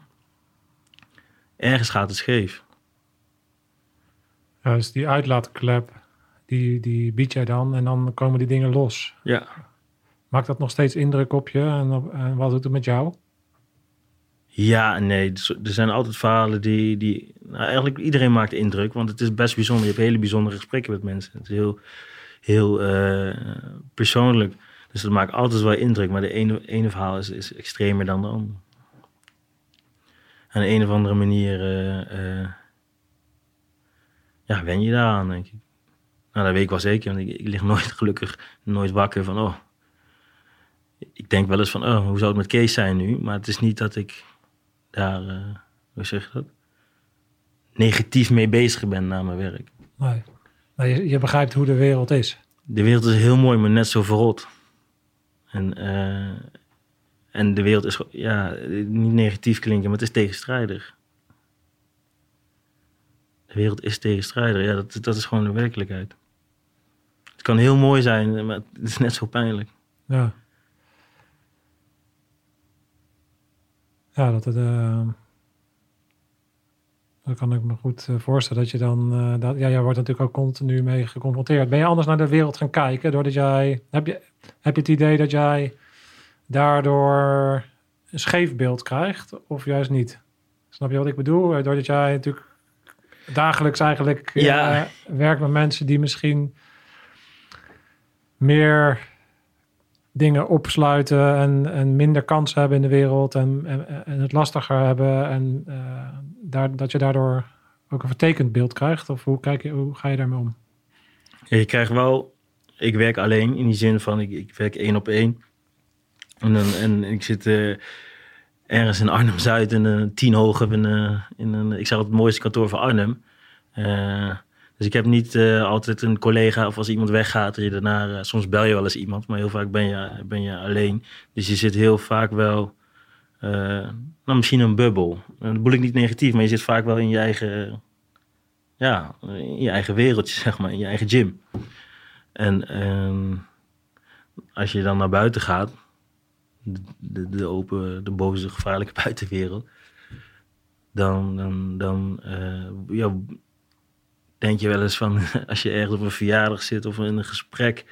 Ergens gaat het scheef. Ja, dus die uitlaatklep, die, die bied jij dan en dan komen die dingen los. Ja, Maakt dat nog steeds indruk op je en, en wat doet het met jou? Ja nee. Dus Er zijn altijd verhalen die... die nou, eigenlijk iedereen maakt indruk. Want het is best bijzonder. Je hebt hele bijzondere gesprekken met mensen. Het is heel, heel eh, persoonlijk. Dus dat maakt altijd wel indruk. Maar de ene, ene verhaal is, is extremer dan de andere. En de een of andere manier... eh, eh, ja, wen je daaraan, denk ik. Nou, dat weet ik wel zeker. Want ik, ik lig nooit gelukkig nooit wakker van... Oh, ik denk wel eens van, oh, hoe zou het met Kees zijn nu? Maar het is niet dat ik daar, eh, hoe zeg je dat? Negatief mee bezig ben na mijn werk. Nee. Maar je, je begrijpt hoe de wereld is. De wereld is heel mooi, maar net zo verrot. En, eh, en de wereld is, ja, niet negatief klinken, maar het is tegenstrijdig. De wereld is tegenstrijdig, ja, dat, dat is gewoon de werkelijkheid. Het kan heel mooi zijn, maar het is net zo pijnlijk. Ja. Ja, dat het. eh, dat kan ik me goed eh, voorstellen. Dat je dan. eh, dat, ja, jij wordt natuurlijk ook continu mee geconfronteerd. Ben je anders naar de wereld gaan kijken? Doordat jij. Heb je, heb je het idee dat jij daardoor een scheef beeld krijgt? Of juist niet? Snap je wat ik bedoel? Doordat jij natuurlijk dagelijks eigenlijk Ja. werkt met mensen die misschien meer dingen opsluiten en, en minder kansen hebben in de wereld en, en, het lastiger hebben en eh, daar, dat je daardoor ook een vertekend beeld krijgt? Of hoe, kijk je, hoe ga je daarmee om? Ja, je krijgt wel ik werk alleen in die zin van ik, ik werk één op één. En, en ik zit eh, ergens in Arnhem-Zuid in een tien hoog in, een, in een, ik zeg het mooiste kantoor van Arnhem. Dus ik heb niet uh, altijd een collega of als iemand weggaat, dat je daarna, uh, soms bel je wel eens iemand, maar heel vaak ben je, ben je alleen. Dus je zit heel vaak wel, uh, nou misschien een bubbel. Dat bedoel ik niet negatief, maar je zit vaak wel in je eigen, ja, je eigen wereldje, zeg maar, in je eigen gym. En ehm, als je dan naar buiten gaat, de, de, de open, de boze, gevaarlijke buitenwereld, dan, dan, dan ja, denk je wel eens van, als je ergens op een verjaardag zit of in een gesprek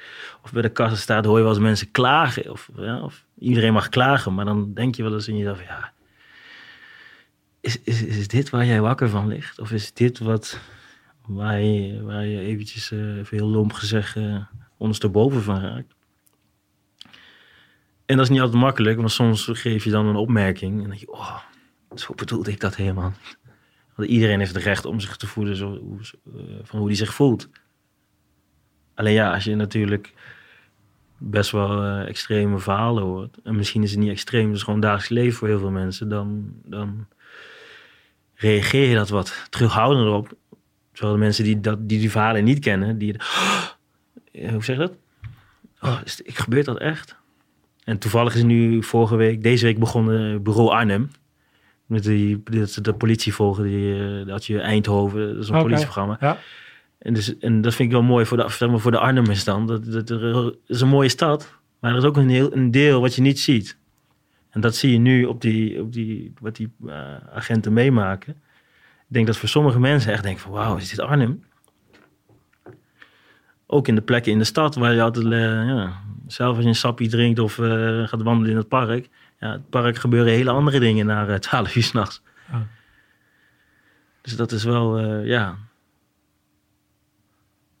of bij de kassa staat, hoor je wel eens mensen klagen. Of, ja, of iedereen mag klagen, maar dan denk je wel eens in jezelf, ja, is, is, is dit waar jij wakker van ligt? Of is dit wat, waar je, waar je eventjes, uh, even heel lomp gezegd, uh, ondersteboven van raakt? En dat is niet altijd makkelijk, want soms geef je dan een opmerking en dan denk je, oh, zo bedoelde ik dat helemaal. Want iedereen heeft het recht om zich te voelen zo, van hoe hij zich voelt. Alleen ja, als je natuurlijk best wel uh, extreme verhalen hoort. En misschien is het niet extreem, is gewoon dagelijks leven voor heel veel mensen. Dan, dan reageer je dat wat terughoudender op. Terwijl de mensen die, dat, die die verhalen niet kennen, die... Hoe zeg je dat? Oh, is, gebeurt dat echt? En toevallig is nu vorige week, deze week begonnen bureau Arnhem. Met die, dat de politie volgen, die, dat je Eindhoven, dat is een politieprogramma. Ja. En, dus, en dat vind ik wel mooi voor de, zeg maar, voor de Arnhemmers dan. Dat, dat het is een mooie stad, maar er is ook een, heel, een deel wat je niet ziet. En dat zie je nu op die, op die, wat die uh, agenten meemaken. Ik denk dat voor sommige mensen echt denken van wauw, is dit Arnhem? Ook in de plekken in de stad waar je altijd, uh, ja, zelf als je een sappie drinkt of uh, gaat wandelen in het park. Ja, het park gebeuren hele andere dingen na uh, 12 uur s'nachts. Oh. Dus dat is wel, ja,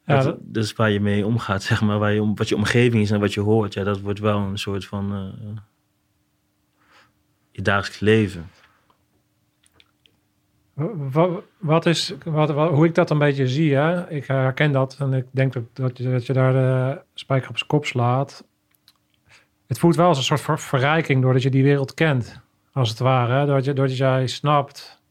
Ja, dat, is waar je mee omgaat, zeg maar. Waar je, om- wat je omgeving is en wat je hoort. Ja, dat wordt wel een soort van eh, je dagelijks leven. Wat, wat is, wat, wat- hoe ik dat een beetje zie, hè? ik herken dat en ik denk dat, dat, je, dat je daar de spijker op zijn kop slaat. Het voelt wel als een soort ver- verrijking doordat je die wereld kent, als het ware. Hè? Doordat, je, doordat jij snapt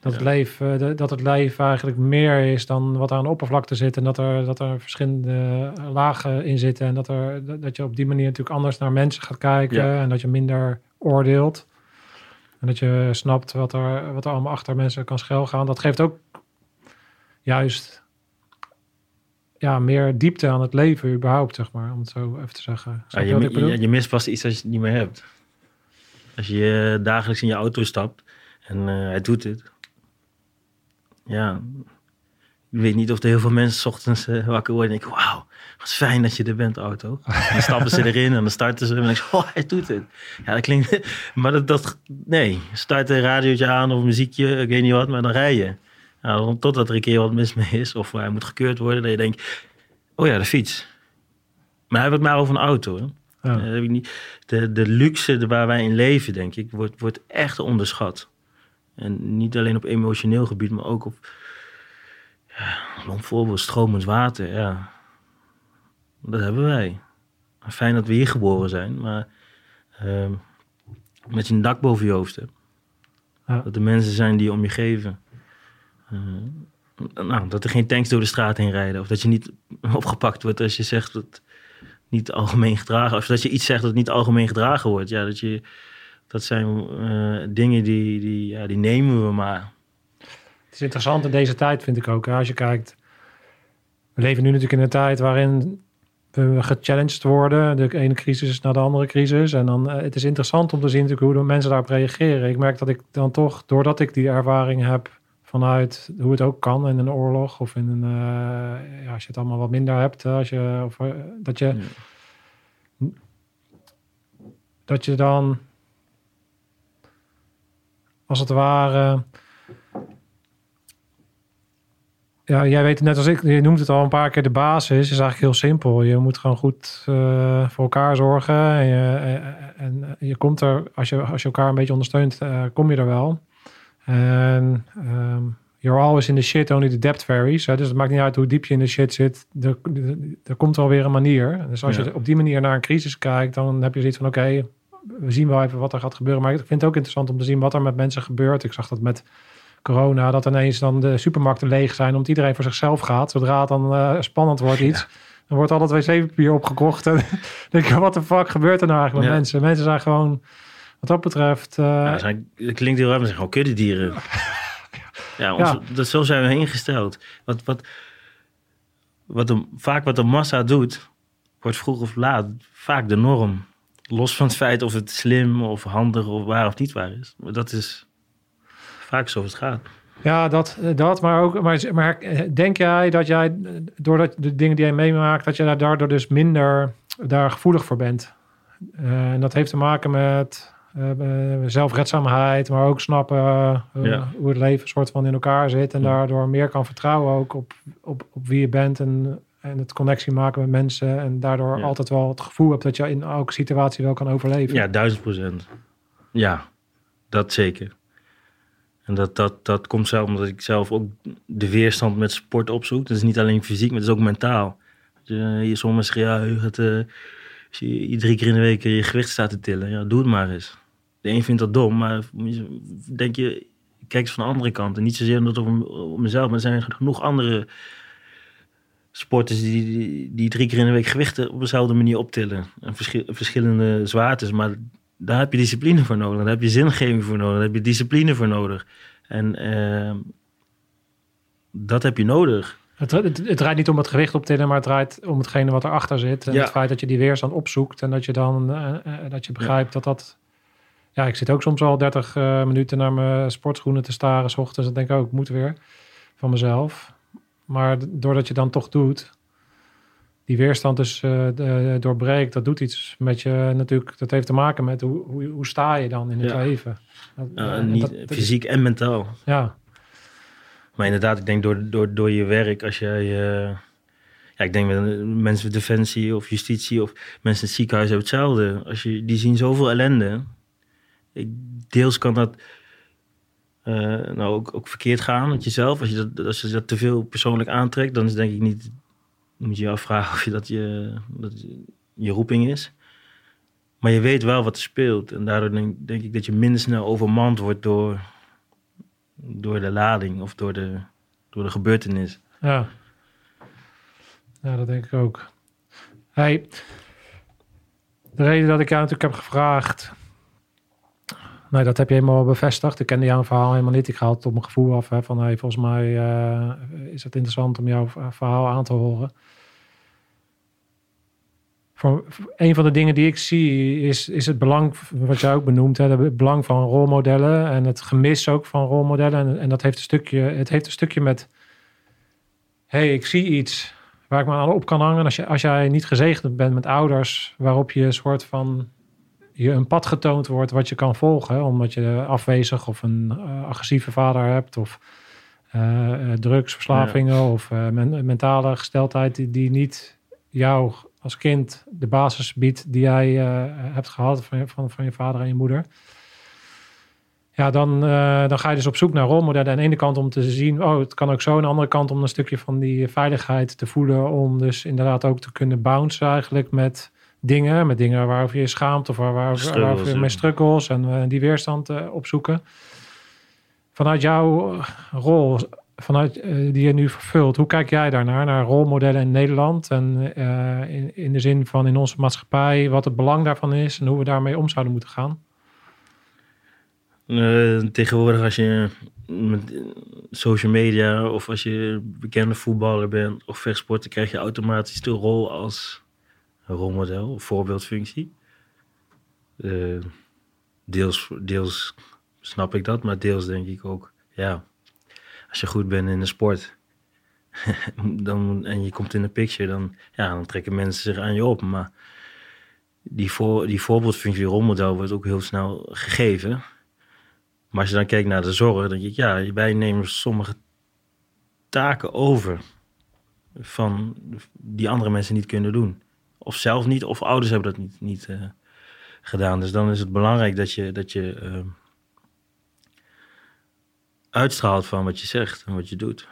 dat, het leven, de- dat het leven eigenlijk meer is dan wat er aan de oppervlakte zit. En dat er, dat er verschillende lagen in zitten. En dat, er, dat je op die manier natuurlijk anders naar mensen gaat kijken. Ja. En dat je minder oordeelt. En dat je snapt wat er, wat er allemaal achter mensen kan schuilgaan. Dat geeft ook juist ja, meer diepte aan het leven überhaupt, zeg maar. Om het zo even te zeggen. Ja, je je, mist pas iets als je het niet meer hebt. Als je dagelijks in je auto stapt en eh, hij doet dit. Ja, ik weet niet of er heel veel mensen 's ochtends eh, wakker worden en denken... Wauw, wat fijn dat je er bent, auto. En dan stappen ze erin en dan starten ze en dan. Oh, hij doet het. Ja, dat klinkt... Maar dat, dat nee, start een radiootje aan of muziekje, ik weet niet wat, maar dan rij je. Dan- totdat er een keer wat mis mee is of hij moet gekeurd worden. Dat je denkt, oh ja, de fiets. Maar hij het maar over een auto, hè. Eh. De, de luxe waar wij in leven, denk ik, wordt, wordt echt onderschat. En niet alleen op emotioneel gebied, maar ook op. Ja, een voorbeeld, stromend water. Ja. Dat hebben wij. Fijn dat we hier geboren zijn, maar. ehm, met je een dak boven je hoofd hebt. Ja. Dat er mensen zijn die je om je geven. Eh, nou, dat er geen tanks door de straat heen rijden. Of dat je niet opgepakt wordt als je zegt dat niet algemeen gedragen. Of dat je iets zegt dat niet algemeen gedragen wordt. Ja, dat, je, dat zijn eh, dingen die, die, ja, die nemen we maar. Het is interessant in deze tijd, vind ik ook. Als je kijkt, we leven nu natuurlijk in een tijd waarin we gechallenged worden. De ene crisis naar de andere crisis. En dan, eh, het is interessant om te zien natuurlijk hoe de mensen daarop reageren. Ik merk dat ik dan toch, doordat ik die ervaring heb vanuit hoe het ook kan in een oorlog of in een, eh, ja, als je het allemaal wat minder hebt, als je, of, eh, dat je, Ja. dat je dan als het ware ja, jij weet het net als ik, je noemt het al een paar keer, de basis is eigenlijk heel simpel. Je moet gewoon goed eh, voor elkaar zorgen. En je, en, en je komt er, als je, als je elkaar een beetje ondersteunt, kom je er wel. En ehm, you're always in the shit, only the depth varies. Hè? Dus het maakt niet uit hoe diep je in de shit zit. Er, er, er komt wel weer een manier. Dus als Ja. je op die manier naar een crisis kijkt, dan heb je zoiets van, oké, we zien wel even wat er gaat gebeuren. Maar ik vind het ook interessant om te zien wat er met mensen gebeurt. Ik zag dat met corona, dat ineens dan de supermarkten leeg zijn, omdat iedereen voor zichzelf gaat. Zodra het dan eh, spannend wordt iets, dan wordt al dat wc-papier opgekocht. En denk je, wat de fuck gebeurt er nou eigenlijk met mensen? Mensen zijn gewoon, wat dat betreft... eh, Ja, zijn, dat klinkt heel raar, maar gewoon kuddedieren. Ja, ons, Ja. Dat, zo zijn we ingesteld. Wat, wat, wat de, vaak wat de massa doet, wordt vroeg of laat vaak de norm. Los van het feit of het slim of handig of waar of niet waar is. Maar dat is vaak zoals het gaat. Ja, dat, dat maar ook. Maar, maar denk jij dat jij, doordat de dingen die jij meemaakt, dat je daar daardoor dus minder daar gevoelig voor bent? Eh, en dat heeft te maken met zelfredzaamheid, maar ook snappen eh, Ja. hoe het leven soort van in elkaar zit. En Ja. daardoor meer kan vertrouwen ook op, op, op wie je bent en, en het connectie maken met mensen. En daardoor Ja. altijd wel het gevoel hebt dat je in elke situatie wel kan overleven. Ja, duizend procent. Ja, dat zeker. En dat, dat, dat komt zelf omdat ik zelf ook de weerstand met sport opzoek. Dat is niet alleen fysiek, maar het is ook mentaal. Je, je soms zeggen, ja, je gaat, eh, als je drie keer in de week je gewicht staat te tillen, ja, doe het maar eens. De een vindt dat dom, maar denk je, kijk eens van de andere kant. En niet zozeer omdat het om, om mezelf, maar er zijn genoeg andere sporters die, die, die drie keer in de week gewichten op dezelfde manier optillen. En verschil- verschillende zwaartes, maar daar heb je discipline voor nodig. Daar heb je zingeving voor nodig. Daar heb je discipline voor nodig. En ehm, dat heb je nodig. Het, het, het draait niet om het gewicht op tillen, maar het draait om hetgene wat erachter zit. En Ja. het feit dat je die weerstand opzoekt en dat je dan eh, eh, dat je begrijpt dat dat. Ja, ik zit ook soms al 30 eh, minuten naar mijn sportschoenen te staren, s ochtends. En denk ik ook, ik moet weer van mezelf. Maar doordat je dan toch doet, die weerstand dus de- doorbreekt, dat doet iets met je natuurlijk. Dat heeft te maken met hoe, hoe, hoe sta je dan in het Ja. leven. Dat- Uh, en niet, dat- dat is- fysiek en mentaal. ja, Maar inderdaad, ik denk door, door, door je werk, als jij... ja, ik denk met mensen met defensie of justitie of mensen in het ziekenhuis hebben hetzelfde. Als je, die zien zoveel ellende. Deels kan dat eh, nou ook, ook verkeerd gaan met jezelf. Als je dat, als je dat te veel persoonlijk aantrekt, dan is denk ik niet... Moet je je afvragen of je dat je, dat je roeping is. Maar je weet wel wat er speelt. En daardoor denk, denk ik dat je minder snel overmand wordt door, door de lading of door de, door de gebeurtenis. Ja. Ja, dat denk ik ook. Hey, de reden dat ik jou natuurlijk heb gevraagd... Nee, dat heb je helemaal bevestigd. Ik kende jouw verhaal helemaal niet. Ik ga het op mijn gevoel af. Van, volgens mij eh, is het interessant om jouw verhaal aan te horen. Voor een van de dingen die ik zie is, is het belang, wat jij ook benoemt, hè, het belang van rolmodellen en het gemis ook van rolmodellen. En, en dat heeft een stukje, het heeft een stukje met, hey, ik zie iets waar ik me aan op kan hangen. Als, je, als jij niet gezegend bent met ouders waarop je een soort van je een pad getoond wordt wat je kan volgen, omdat je afwezig of een eh, agressieve vader hebt of eh, eh, drugsverslavingen of men- mentale gesteldheid die, die niet jou als kind de basis biedt die jij hebt gehad van je, van, van je vader en je moeder. Ja, dan, dan ga je dus op zoek naar rolmodellen. Aan de ene kant om te zien, oh, het kan ook zo. Aan de andere kant om een stukje van die veiligheid te voelen. Om dus inderdaad ook te kunnen bouncen eigenlijk met dingen. Met dingen waarover je schaamt of waar, waar, Struggles, waarover je ja. mee struggles. En eh, die weerstand eh, opzoeken. Vanuit jouw rol, vanuit, eh, die je nu vervult. Hoe kijk jij daarnaar, naar rolmodellen in Nederland? En in, in de zin van in onze maatschappij, wat het belang daarvan is en hoe we daarmee om zouden moeten gaan? Tegenwoordig als je met social media of als je bekende voetballer bent of vechtsporter, krijg je automatisch de rol als rolmodel voorbeeldfunctie. Eh, deels, deels snap ik dat, maar deels denk ik ook, ja, als je goed bent in de sport dan, en je komt in de picture, dan, ja, dan trekken mensen zich aan je op. Maar die, voor, die voorbeeldfunctie, rolmodel, wordt ook heel snel gegeven. Maar als je dan kijkt naar de zorg, dan denk ik, ja, wij nemen sommige taken over van die andere mensen niet kunnen doen. Of zelf niet, of ouders hebben dat niet, niet eh, gedaan. Dus dan is het belangrijk dat je, dat je, eh, uitstraalt van wat je zegt en wat je doet.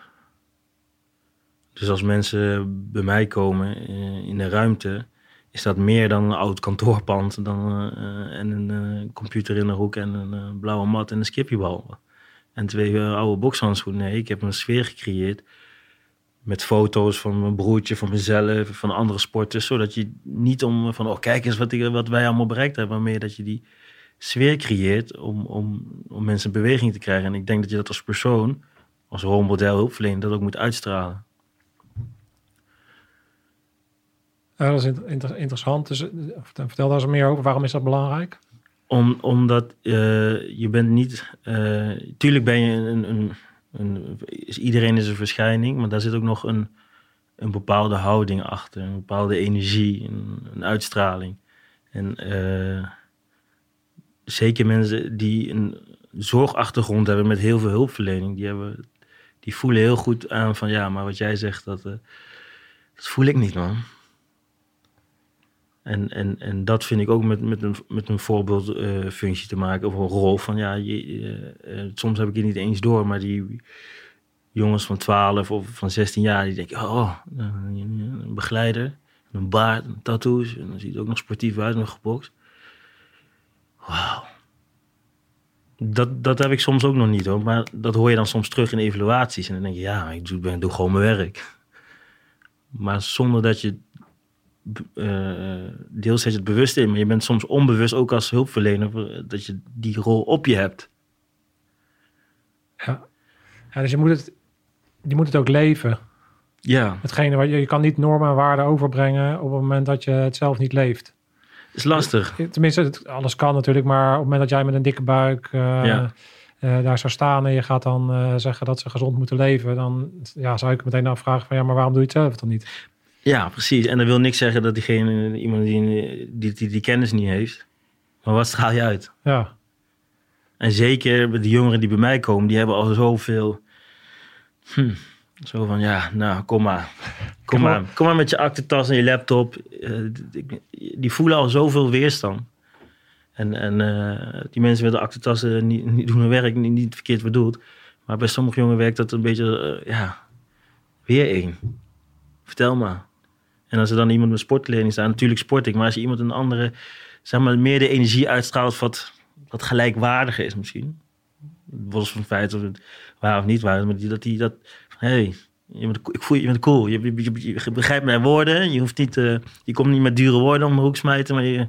Dus als mensen bij mij komen eh, in de ruimte, is dat meer dan een oud kantoorpand dan, eh, en een computer in de hoek en een blauwe mat en een skippiebal. En twee oude bokshandschoenen. Nee, ik heb een sfeer gecreëerd met foto's van mijn broertje, van mezelf, van andere sporters. Zodat je niet om van, oh kijk eens wat, ik, wat wij allemaal bereikt hebben. Maar meer dat je die sfeer creëert om, om, om mensen in beweging te krijgen. En ik denk dat je dat als persoon, als rolmodel, hulpverlener, dat ook moet uitstralen. Ja, dat is inter- inter- interessant. Dus, eh, vertel daar eens meer over. Waarom is dat belangrijk? Om, omdat eh, je bent niet... eh, tuurlijk ben je een, een, is, iedereen is een verschijning, maar daar zit ook nog een, een bepaalde houding achter. Een bepaalde energie, een, een uitstraling. En eh, zeker mensen die een zorgachtergrond hebben met heel veel hulpverlening... die, hebben, die voelen heel goed aan van... ja, maar wat jij zegt, dat, eh, dat voel ik niet, man. En, en, en dat vind ik ook met, met een, met een voorbeeldfunctie te maken, of een rol van ja, je, eh, eh, soms heb ik het niet eens door, maar die jongens van 12 of van 16 jaar, die denken, oh, een begeleider, een baard, een tattoos, en dan ziet het ook nog sportief uit, nog gebokst. Wauw. Dat, dat heb ik soms ook nog niet hoor, maar dat hoor je dan soms terug in evaluaties. En dan denk je, ja, ik doe, ben- doe gewoon mijn werk. Maar zonder dat je eh, deels zet je het bewust in, maar je bent soms onbewust ook als hulpverlener eh, dat je die rol op je hebt. Ja. ja dus je moet, het, je moet het ook leven. Ja, Hetgene wat je, je kan niet normen en waarden overbrengen op het moment dat je het zelf niet leeft. is lastig. Tenminste, het, alles kan natuurlijk, maar op het moment dat jij met een dikke buik eh, Ja. daar zou staan en je gaat dan zeggen dat ze gezond moeten leven, dan ja, zou ik meteen afvragen van ja, maar waarom doe je het zelf dan niet? Ja, precies. En dat wil niks zeggen dat diegene, iemand die die, die die kennis niet heeft. Maar wat straal je uit? Ja, En zeker de jongeren die bij mij komen, die hebben al zoveel. Hm, zo van ja, nou kom maar. Kom maar, kom maar met je aktentas en je laptop. Eh, die- die voelen al zoveel weerstand. En, en eh, die mensen met de aktentassen niet, niet doen hun werk, niet, niet verkeerd bedoeld. Maar bij sommige jongen werkt dat een beetje, eh, ja, weer één. Vertel maar. En als er dan iemand met sportkleding staat, natuurlijk sport ik. Maar als je iemand een andere, zeg maar, meer de energie uitstraalt wat, wat gelijkwaardiger is misschien. Los van het feit of het waar of niet waar is. Maar die, dat die dat, hé, hey, je bent, ik voel je, bent cool. Je, je, je- je begrijpt mijn woorden. Je hoeft niet, eh, je komt niet met dure woorden om de hoek smijten, maar je,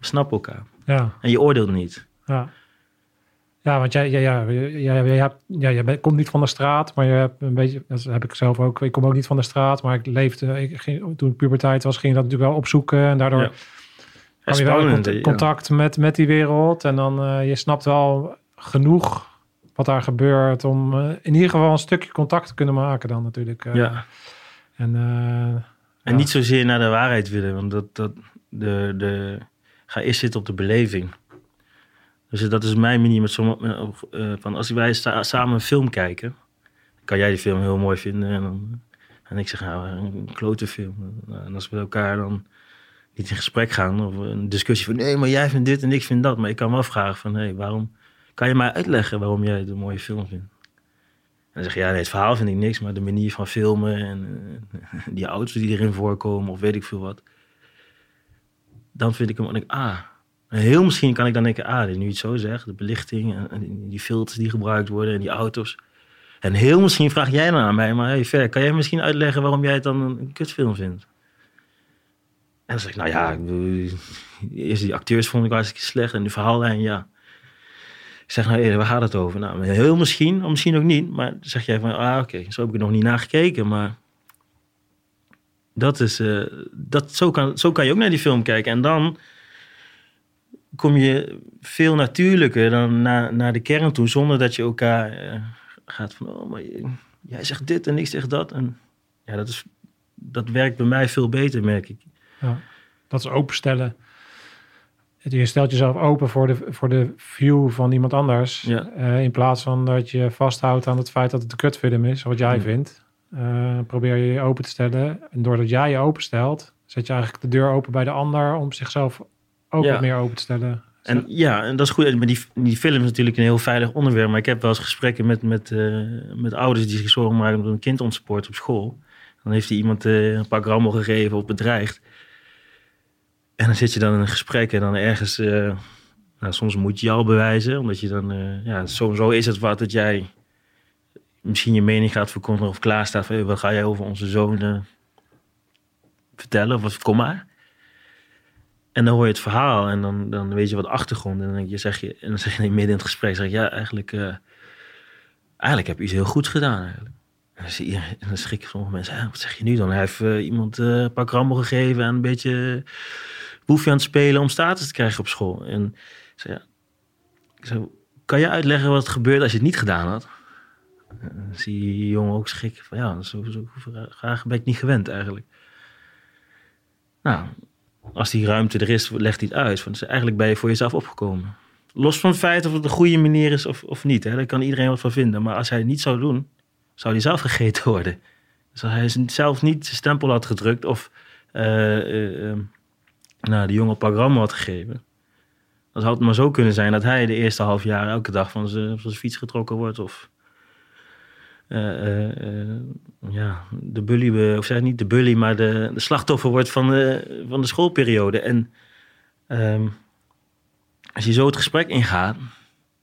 snappen elkaar. ja, En je oordeelt niet. ja. Ja, want jij, jij, ja, jij, jij, jij jij komt niet van de straat, maar je hebt een beetje, dat heb ik zelf ook. Ik kom ook niet van de straat, maar ik leefde, ik ging, toen ik puberteit was, ging ik dat natuurlijk wel opzoeken. En daardoor Ja. kwam je wel in ja. contact met, met die wereld. En dan uh, je snapt wel genoeg wat daar gebeurt om uh, in ieder geval een stukje contact te kunnen maken dan natuurlijk. Uh, Ja. En, en niet zozeer naar de waarheid willen, want dat, dat de, de, ga eerst zitten op de beleving. Dus dat is mijn manier met sommige, uh, van als wij sa samen een film kijken, kan jij die film heel mooi vinden en, dan, en ik zeg nou een klote film. En als we elkaar dan niet in gesprek gaan of een discussie van nee, maar jij vindt dit en ik vind dat, maar ik kan wel vragen van hé, hey, waarom kan je mij uitleggen waarom jij een mooie film vindt? En dan zeg je ja, het verhaal vind ik niks, maar de manier van filmen en die auto's die erin voorkomen of weet ik veel wat. Dan vind ik hem, ik, ah, heel misschien kan ik dan denken, ah, nu iets zo zegt, de belichting en, die filters die gebruikt worden en die auto's. En heel misschien vraag jij dan aan mij, maar hey, Ver, kan jij misschien uitleggen waarom jij het dan een, kutfilm vindt? En dan zeg ik, nou ja, eerst die acteurs vond ik hartstikke slecht en de verhaallijn, ja. Ik zeg, nou, waar gaat het over? Nou, heel misschien, misschien ook niet. Maar zeg jij van, ah, oké, zo heb ik nog niet naar gekeken. Maar dat is, uh, dat, zo, kan, zo kan je ook naar die film kijken. En dan kom je veel natuurlijker dan naar, naar de kern toe, zonder dat je elkaar uh, gaat van, oh, maar jij zegt dit en ik zeg dat. En ja, dat, is, dat werkt bij mij veel beter, merk ik. Ja, dat is openstellen. Je stelt jezelf open voor de, voor de view van iemand anders. Ja. Uh, in plaats van dat je vasthoudt aan het feit dat het een kutfilm is, wat jij Ja. vindt. Uh, probeer je je open te stellen. En doordat jij je openstelt, zet je eigenlijk de deur open bij de ander om zichzelf ook Ja. wat meer open te stellen. En ja, en dat is goed. Maar die, die film is natuurlijk een heel veilig onderwerp. Maar ik heb wel eens gesprekken met, met, eh, met ouders die zich zorgen maken omdat een kind ontspoort op school. Dan heeft hij iemand eh, een paar grammel gegeven of bedreigd. En dan zit je dan in een gesprek en dan ergens... eh, nou, soms moet je al bewijzen, omdat je dan... ja, zo, zo is het wat dat jij misschien je mening gaat verkondigen of klaar staat van... "Hey, wat ga jij over onze zoon vertellen? Of wat, kom maar. En dan hoor je het verhaal en dan, dan weet je wat achtergrond. En dan, je, zeg je, en dan zeg je midden in het gesprek, zeg je, ja, eigenlijk, eh, eigenlijk heb je iets heel goeds gedaan. Eigenlijk. En dan, zie je, en dan schrikken sommige mensen, "Hè, wat zeg je nu dan? Hij heeft eh, iemand eh, een paar grammel gegeven en een beetje boefje aan het spelen om status te krijgen op school. En ik zei, ja, ik kan je uitleggen wat er gebeurt als je het niet gedaan had? En dan zie je die jongen ook schrikken van, ja, zo, zo graag ben ik niet gewend eigenlijk. Nou, als die ruimte er is, legt hij het uit. Want eigenlijk ben je voor jezelf opgekomen. Los van het feit of het een goede manier is of, of niet. Hè, daar kan iedereen wat van vinden. Maar als hij het niet zou doen, zou hij zelf gegeten worden. Dus als hij zelf niet zijn stempel had gedrukt of eh, eh, eh, nou, de jongen gram had gegeven. Dan zou het maar zo kunnen zijn dat hij de eerste half jaar elke dag van zijn, van zijn fiets getrokken wordt. Of ja, de bully, of zeg niet de bully, maar de, de slachtoffer wordt van de, van de schoolperiode. En ehm, als je zo het gesprek ingaat,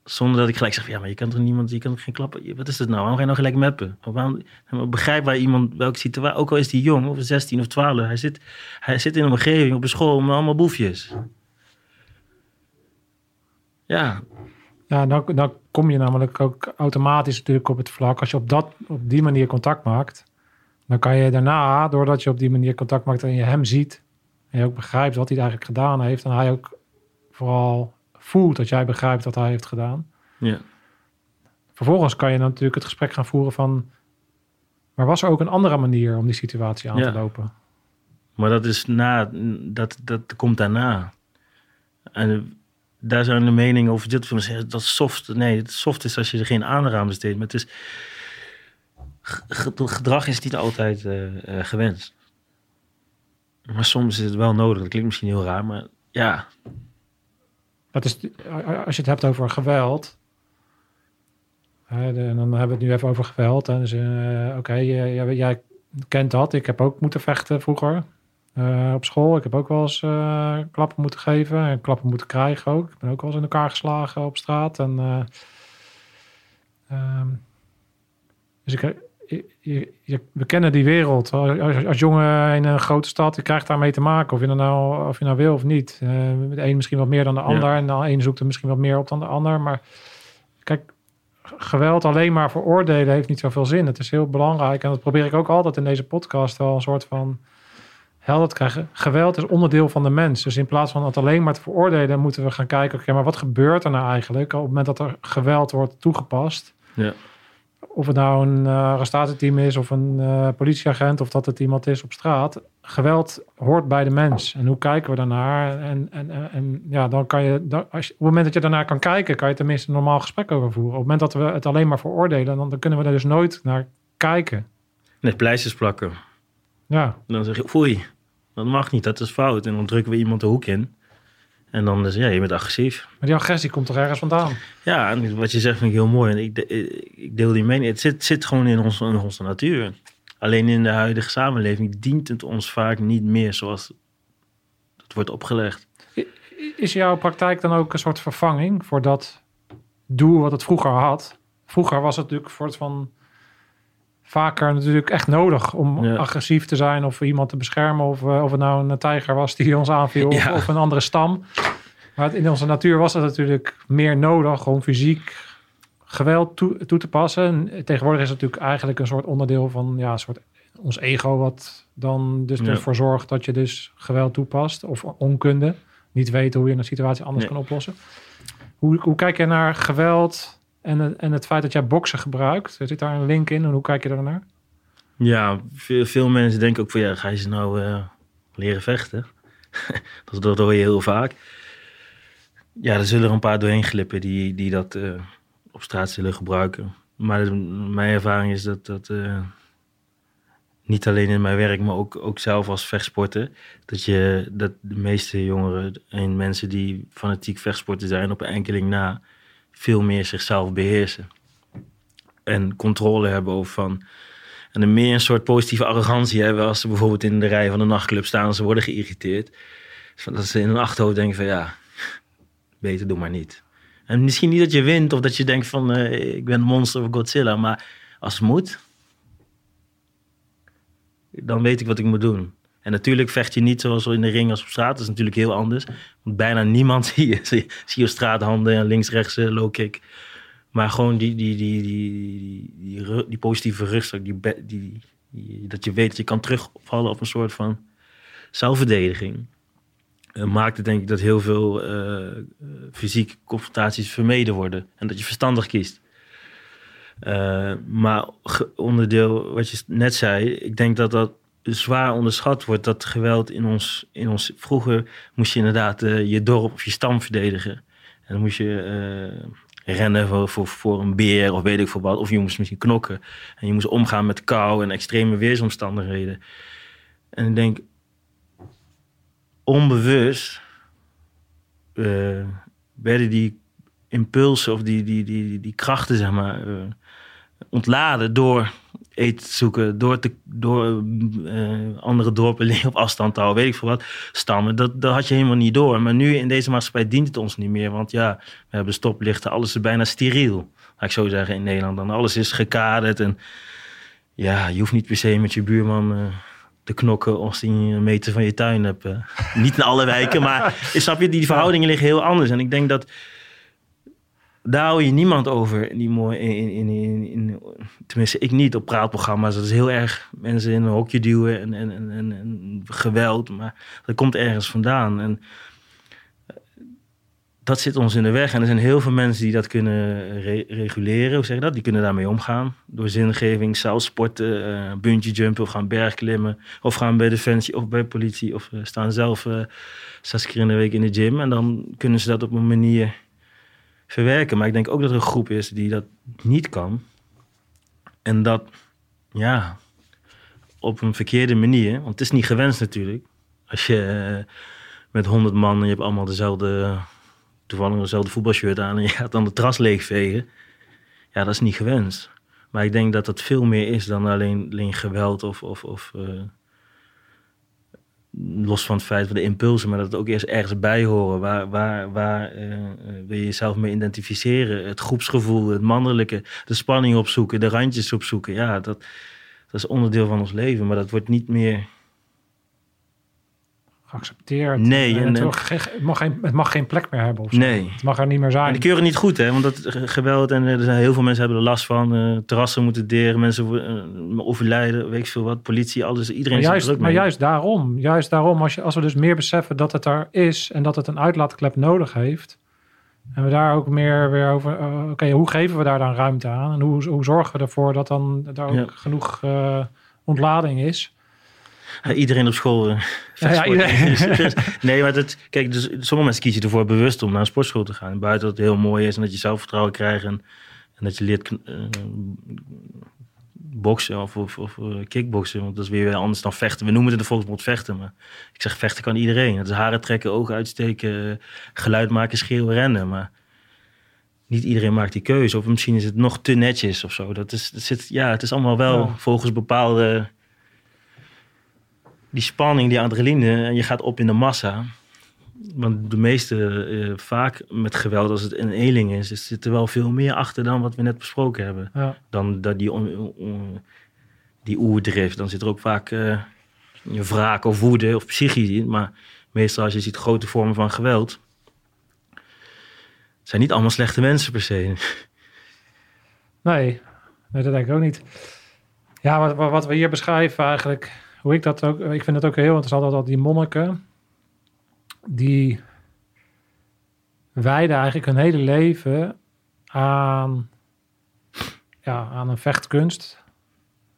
zonder dat ik gelijk zeg, ja, maar je kan toch niemand, je kan toch geen klappen, wat is het nou? Waarom ga je nou gelijk meppen? Waarom, begrijp waar iemand, welke situatie, ook al is die jong, of 16 of 12, hij zit, hij zit in een omgeving op een school met allemaal boefjes. Ja, Ja, dan, dan kom je namelijk ook automatisch natuurlijk op het vlak. Als je op, dat, op die manier contact maakt, dan kan je daarna, doordat je op die manier contact maakt en je hem ziet, en je ook begrijpt wat hij eigenlijk gedaan heeft, en hij ook vooral voelt dat jij begrijpt wat hij heeft gedaan. ja, Vervolgens kan je dan natuurlijk het gesprek gaan voeren van, maar was er ook een andere manier om die situatie aan Ja. te lopen? maar dat is na, dat, dat komt daarna. En daar zijn de meningen over dit dat soft. Nee, het soft is als je er geen aandacht aan besteedt. Maar het is ge- ge- gedrag is niet altijd eh, eh, gewenst. Maar soms is het wel nodig. Dat klinkt misschien heel raar, maar ja, Dat is, als je het hebt over geweld. dan hebben we het nu even over geweld. Dus, eh, Oké, jij kent dat. Ik heb ook moeten vechten vroeger. Eh, op school. Ik heb ook wel eens eh, klappen moeten geven. En klappen moeten krijgen ook. Ik ben ook wel eens in elkaar geslagen op straat. En, eh, ehm, dus ik, je, we kennen die wereld. Als, als, jongen in een grote stad, je krijgt daarmee te maken. Of je, nou, of je nou wil of niet. Eh, de een misschien wat meer dan de ander. En de een zoekt er misschien wat meer op dan de ander. Maar kijk, geweld alleen maar veroordelen heeft niet zoveel zin. Het is heel belangrijk. En dat probeer ik ook altijd in deze podcast wel een soort van helder te krijgen. Geweld is onderdeel van de mens. Dus in plaats van het alleen maar te veroordelen, moeten we gaan kijken, oké, maar wat gebeurt er nou eigenlijk op het moment dat er geweld wordt toegepast? Ja. Of het nou een uh, arrestatieteam is of een uh, politieagent of dat het iemand is op straat. Geweld hoort bij de mens. En hoe kijken we daarnaar? En, en, en, en ja, dan kan je, dan, als je, op het moment dat je daarnaar kan kijken, kan je tenminste een normaal gesprek over voeren. Op het moment dat we het alleen maar veroordelen, dan, dan kunnen we er dus nooit naar kijken. Net pleisters plakken. Ja. Dan zeg je, oei, dat mag niet, dat is fout. En dan drukken we iemand de hoek in. En dan is ja, je bent agressief. Maar die agressie komt toch ergens vandaan? Ja, en wat je zegt vind ik heel mooi. En ik, de, ik deel die mening. Het zit, zit gewoon in, ons, in onze natuur. Alleen in de huidige samenleving dient het ons vaak niet meer zoals het wordt opgelegd. Is jouw praktijk dan ook een soort vervanging voor dat doel wat het vroeger had? Vroeger was het natuurlijk voor het van vaker natuurlijk echt nodig om ja. agressief te zijn of iemand te beschermen. Of, uh, of het nou een tijger was die ons aanviel ja. of, of, een andere stam. Maar in onze natuur was het natuurlijk meer nodig om fysiek geweld toe, toe te passen. En tegenwoordig is het natuurlijk eigenlijk een soort onderdeel van ja, een soort ons ego, wat dan dus ja. ervoor zorgt dat je dus geweld toepast of onkunde. Niet weten hoe je een situatie anders kan oplossen. Hoe, hoe kijk je naar geweld en het, en het feit dat jij boksen gebruikt, zit daar een link in en hoe kijk je daar naar? Ja, veel, veel mensen denken ook van ja, ga je ze nou uh, leren vechten? dat, hoor je heel vaak. Ja, er zullen er een paar doorheen glippen die, die dat uh, op straat zullen gebruiken. Maar mijn ervaring is dat dat niet alleen in mijn werk, maar ook, ook zelf als vechtsporter. Dat, je, dat de meeste jongeren en mensen die fanatiek vechtsporter zijn op een enkeling na, veel meer zichzelf beheersen. En controle hebben over van. En er meer een soort positieve arrogantie hebben als ze bijvoorbeeld in de rij van een nachtclub staan en ze worden geïrriteerd. Van dat ze in hun achterhoofd denken van ja, beter doe maar niet. En misschien niet dat je wint of dat je denkt van eh, ik ben een monster of Godzilla, maar als het moet, dan weet ik wat ik moet doen. En natuurlijk vecht je niet zoals in de ring als op straat. Dat is natuurlijk heel anders. Want bijna niemand zie je, zie je op straat handen en links, rechts, eh, low kick. Maar gewoon die, die, die, die, die, positieve rust, die, die, dat je weet dat je kan terugvallen op een soort van zelfverdediging. eh, maakt het denk ik dat heel veel eh, fysieke confrontaties vermeden worden. En dat je verstandig kiest. Maar onderdeel, wat je net zei, ik denk dat dat zwaar onderschat wordt. Dat geweld in ons, in ons vroeger moest je inderdaad eh, je dorp of je stam verdedigen. En dan moest je eh, rennen voor, voor, voor een beer of weet ik veel wat. Of je moest misschien knokken. En je moest omgaan met kou en extreme weersomstandigheden. En ik denk, onbewust eh, werden die impulsen of die, die, die, die, die krachten, zeg maar, ontladen door eten te zoeken, door, te, door eh, andere dorpen op afstand te houden, weet ik veel wat, stammen. Dat, dat had je helemaal niet door. Maar nu in deze maatschappij dient het ons niet meer, want ja, we hebben stoplichten, alles is bijna steriel, laat ik zo zeggen, in Nederland. Dan alles is gekaderd en ja, je hoeft niet per se met je buurman... eh, te knokken als die een meter van je tuin hebt. eh. Niet in alle wijken, maar snap je, die verhoudingen liggen heel anders. En ik denk dat daar hou je niemand over. Die mooi in, in, in, in, tenminste, ik niet op praatprogramma's. Dat is heel erg mensen in een hokje duwen en, en, en, en, geweld. Maar dat komt ergens vandaan. En eh, dat zit ons in de weg. En er zijn heel veel mensen die dat kunnen re- reguleren. Hoe zeg je dat? Die kunnen daarmee omgaan. Door zingeving, zelfsporten, eh bungee jumpen of gaan bergklimmen. Of gaan bij Defensie of bij politie. Of eh, staan zelf eh, zes keer in de week in de gym. En dan kunnen ze dat op een manier verwerken. Maar ik denk ook dat er een groep is die dat niet kan. En dat, ja, op een verkeerde manier. Want het is niet gewenst natuurlijk. Als je eh, met honderd man en je hebt allemaal dezelfde, toevallig dezelfde voetbalshirt aan en je gaat dan de tras leegvegen. Ja, dat is niet gewenst. Maar ik denk dat dat veel meer is dan alleen, geweld of, of, of eh, los van het feit van de impulsen, maar dat het ook eerst ergens bij horen. Waar, waar, waar eh, eh, wil je jezelf mee identificeren? Het groepsgevoel, het mannelijke, de spanning opzoeken, de randjes opzoeken. Ja, dat, dat is onderdeel van ons leven, maar dat wordt niet meer. Geaccepteerd. Nee, En en- het, en- mag geen, het, mag geen, het mag geen plek meer hebben. Of zo. Nee. Het mag er niet meer En zijn. die keuren niet goed, hè? Want dat ge- geweld en eh, er zijn heel veel mensen hebben er last van. eh, terrassen moeten deren, mensen eh, overlijden, weet ik veel wat. Politie, alles. Iedereen Maar is er juist, druk maar mee. juist daarom, juist daarom als, je, als we dus meer beseffen dat het er is en dat het een uitlaatklep nodig heeft. En we daar ook meer weer over, eh, oké, hoe geven we daar dan ruimte aan? En hoe, hoe zorgen we ervoor dat dan daar ook Ja. genoeg eh, ontlading is? Iedereen op school. eh, Ja, ja, vechtsport. nee, maar dat, kijk, dus, sommige mensen kiezen ervoor bewust om naar een sportschool te gaan. Buiten dat het heel mooi is en dat je zelfvertrouwen krijgt en, en dat je leert eh, boksen of, of, of eh, kickboksen. Want dat is weer anders dan vechten. We noemen het in de volksmond vechten, maar ik zeg vechten kan iedereen. Het is haren trekken, ogen uitsteken, geluid maken, schreeuwen, rennen. Maar niet iedereen maakt die keuze. Of misschien is het nog te netjes of zo. Dat is, dat zit, ja, het is allemaal wel Ja. volgens bepaalde die spanning, die adrenaline, en je gaat op in de massa. Want de meeste, eh, vaak met geweld, als het een eenling is, is zit er wel veel meer achter dan wat we net besproken hebben. Ja. Dan dat die, on, on- die oerdrift. Dan zit er ook vaak eh, je wraak of woede of psychisch in. Maar meestal als je ziet grote vormen van geweld, zijn niet allemaal slechte mensen per se. Nee, nee, dat denk ik ook niet. Ja, wat- wat we hier beschrijven eigenlijk, hoe ik dat ook, ik vind het ook heel interessant dat, die monniken, die wijden eigenlijk hun hele leven aan, ja, aan een vechtkunst,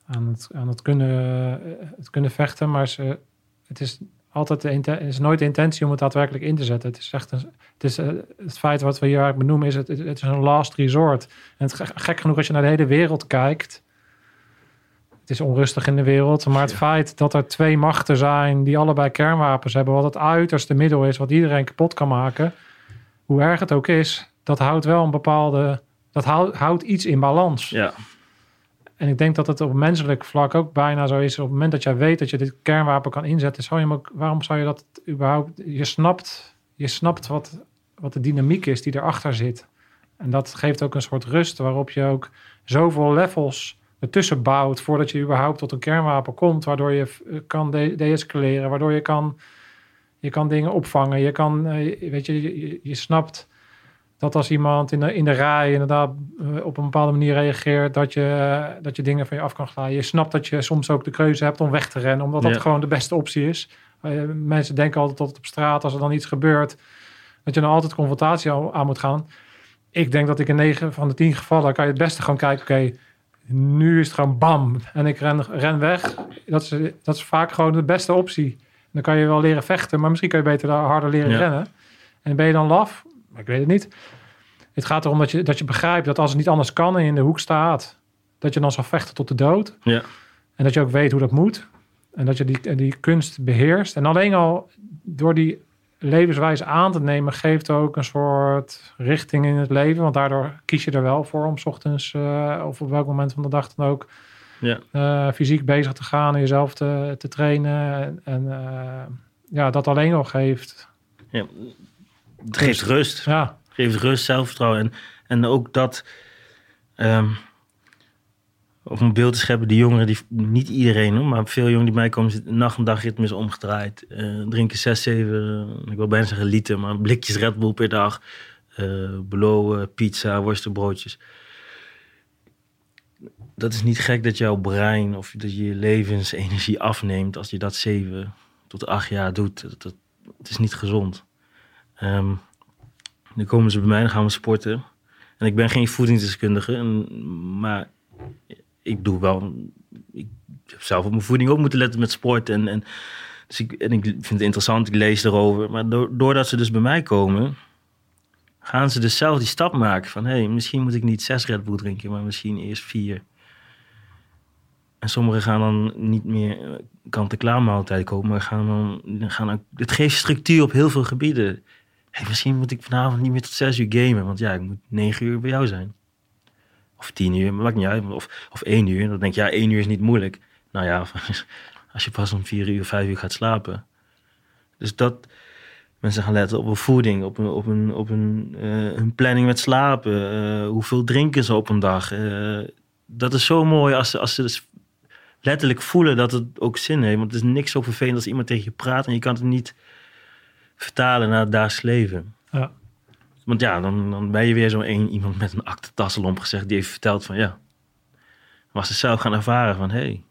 aan het, aan het, kunnen, het kunnen vechten, maar ze, het is altijd de is nooit de intentie om het daadwerkelijk in te zetten. Het is echt een, het, is, eh, het feit wat we hier eigenlijk benoemen is het, het is een last resort. En het, ge- gek genoeg als je naar de hele wereld kijkt, het is onrustig in de wereld. Maar het Ja. feit dat er twee machten zijn die allebei kernwapens hebben, wat het uiterste middel is, wat iedereen kapot kan maken, hoe erg het ook is, dat houdt wel een bepaalde, dat houdt, houdt iets in balans. Ja, En ik denk dat het op menselijk vlak ook bijna zo is. Op het moment dat jij weet dat je dit kernwapen kan inzetten, zou je hem ook, waarom zou je dat überhaupt? Je snapt, je snapt wat, wat de dynamiek is die erachter zit. En dat geeft ook een soort rust waarop je ook zoveel levels ertussen bouwt voordat je überhaupt tot een kernwapen komt, waardoor je eh, kan de- deescaleren, waardoor je kan, je kan dingen opvangen. Je kan, eh, weet je, je, je snapt dat als iemand in de, in de rij inderdaad eh, op een bepaalde manier reageert, dat je, dat je dingen van je af kan glijden. Je snapt dat je soms ook de keuze hebt om weg te rennen, omdat dat Ja. gewoon de beste optie is. Mensen denken altijd dat het op straat, als er dan iets gebeurt, dat je dan altijd confrontatie aan aan moet gaan. Ik denk dat ik in 9 van de 10 gevallen kan je het beste gewoon kijken, oké, nu is het gewoon bam en ik ren, ren weg. Dat is, dat is vaak gewoon de beste optie. Dan kan je wel leren vechten, maar misschien kan je beter daar harder leren Ja. rennen. En ben je dan laf? Ik weet het niet. Het gaat erom dat je, dat je begrijpt dat als het niet anders kan en je in de hoek staat, dat je dan zal vechten tot de dood. ja, En dat je ook weet hoe dat moet. En dat je die, die kunst beheerst. En alleen al door die levenswijze aan te nemen, geeft ook een soort richting in het leven. Want daardoor kies je er wel voor om 's ochtends eh, of op welk moment van de dag dan ook ja. eh, fysiek bezig te gaan en jezelf te, te trainen. En, eh, ja, dat alleen al geeft. ja. Het geeft rust. Ja, geeft rust, zelfvertrouwen. En, en ook dat, ehm op een beeld te scheppen, die jongeren, die, niet iedereen, maar veel jongeren die bij mij komen, zitten nacht en dag ritmes omgedraaid. Eh, drinken zes, zeven, eh, ik wil bijna zeggen liter, maar blikjes Red Bull per dag. belowen, pizza, worstenbroodjes. Dat is niet gek dat jouw brein of dat je levensenergie afneemt als je dat zeven tot acht jaar doet. Dat, dat, het is niet gezond. Ehm, dan komen ze bij mij, dan gaan we sporten. En ik ben geen voedingsdeskundige, en, maar ik doe wel. Ik heb zelf op mijn voeding ook moeten letten met sport. En, en, dus ik, en ik vind het interessant, ik lees erover. Maar do- doordat ze dus bij mij komen, gaan ze dus zelf die stap maken van: hé, hey, misschien moet ik niet zes Red Bull drinken, maar misschien eerst vier. En sommigen gaan dan niet meer eh, kant-en-klaar maaltijd kopen, maar gaan dan, gaan het geeft structuur op heel veel gebieden. Hey, misschien moet ik vanavond niet meer tot zes uur gamen, want ja, ik moet negen uur bij jou zijn. Of tien uur, maakt niet uit. Of, of één uur. Dan denk je, ja, één uur is niet moeilijk. Nou ja, als je pas om vier uur, vijf uur gaat slapen. Dus dat mensen gaan letten op een voeding, op op een, op een, eh, hun planning met slapen. eh, hoeveel drinken ze op een dag. eh, dat is zo mooi als als ze dus letterlijk voelen dat het ook zin heeft. Want het is niks zo vervelend als iemand tegen je praat en je kan het niet vertalen naar het dagelijks leven. Ja. Want ja, dan, dan ben je weer zo een, iemand met een aktentasselomp gezegd die heeft verteld van ja. Was ze zelf gaan ervaren van hé. Hey,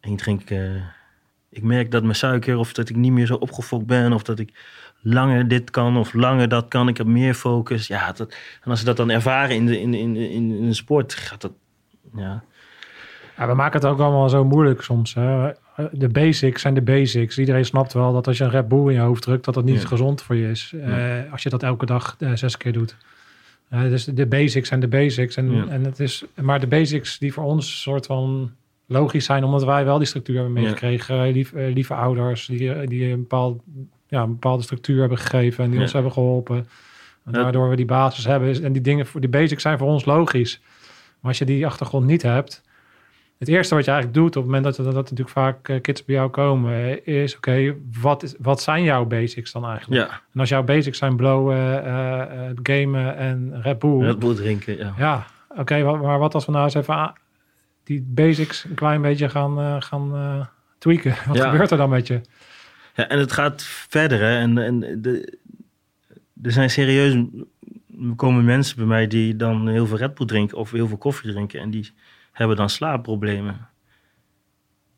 ik drink, eh, ik merk dat mijn suiker of dat ik niet meer zo opgefokt ben of dat ik langer dit kan of langer dat kan. Ik heb meer focus. Ja, dat, en als ze dat dan ervaren in de, in, in, in, in sport, gaat dat, ja. Ja, we maken het ook allemaal zo moeilijk soms. Hè. De basics zijn de basics. Iedereen snapt wel dat als je een Red Bull in je hoofd drukt, dat dat niet Ja. gezond voor je is. Eh, als je dat elke dag eh, zes keer doet. Eh, dus de basics zijn de basics. En, Ja. en het is, maar de basics die voor ons soort van logisch zijn, omdat wij wel die structuur hebben meegekregen. Eh, Lief, eh, lieve ouders die, die een, bepaald, ja, een bepaalde structuur hebben gegeven en die ons hebben geholpen. En. Waardoor we die basis hebben. En die dingen, voor die basics zijn voor ons logisch. Maar als je die achtergrond niet hebt, het eerste wat je eigenlijk doet op het moment dat, dat, dat natuurlijk vaak eh, kids bij jou komen, is oké, wat wat, wat zijn jouw basics dan eigenlijk? Ja, En als jouw basics zijn blowen, eh, gamen en Red Bull. Red Bull drinken, ja. Ja, oké, maar wat als we nou eens even die basics een klein beetje gaan, gaan tweaken? Wat Ja. gebeurt er dan met je? Ja, en het gaat verder. Hè? En, en de, er zijn serieus... Er komen mensen bij mij die dan heel veel Red Bull drinken... of heel veel koffie drinken... en die hebben dan slaapproblemen.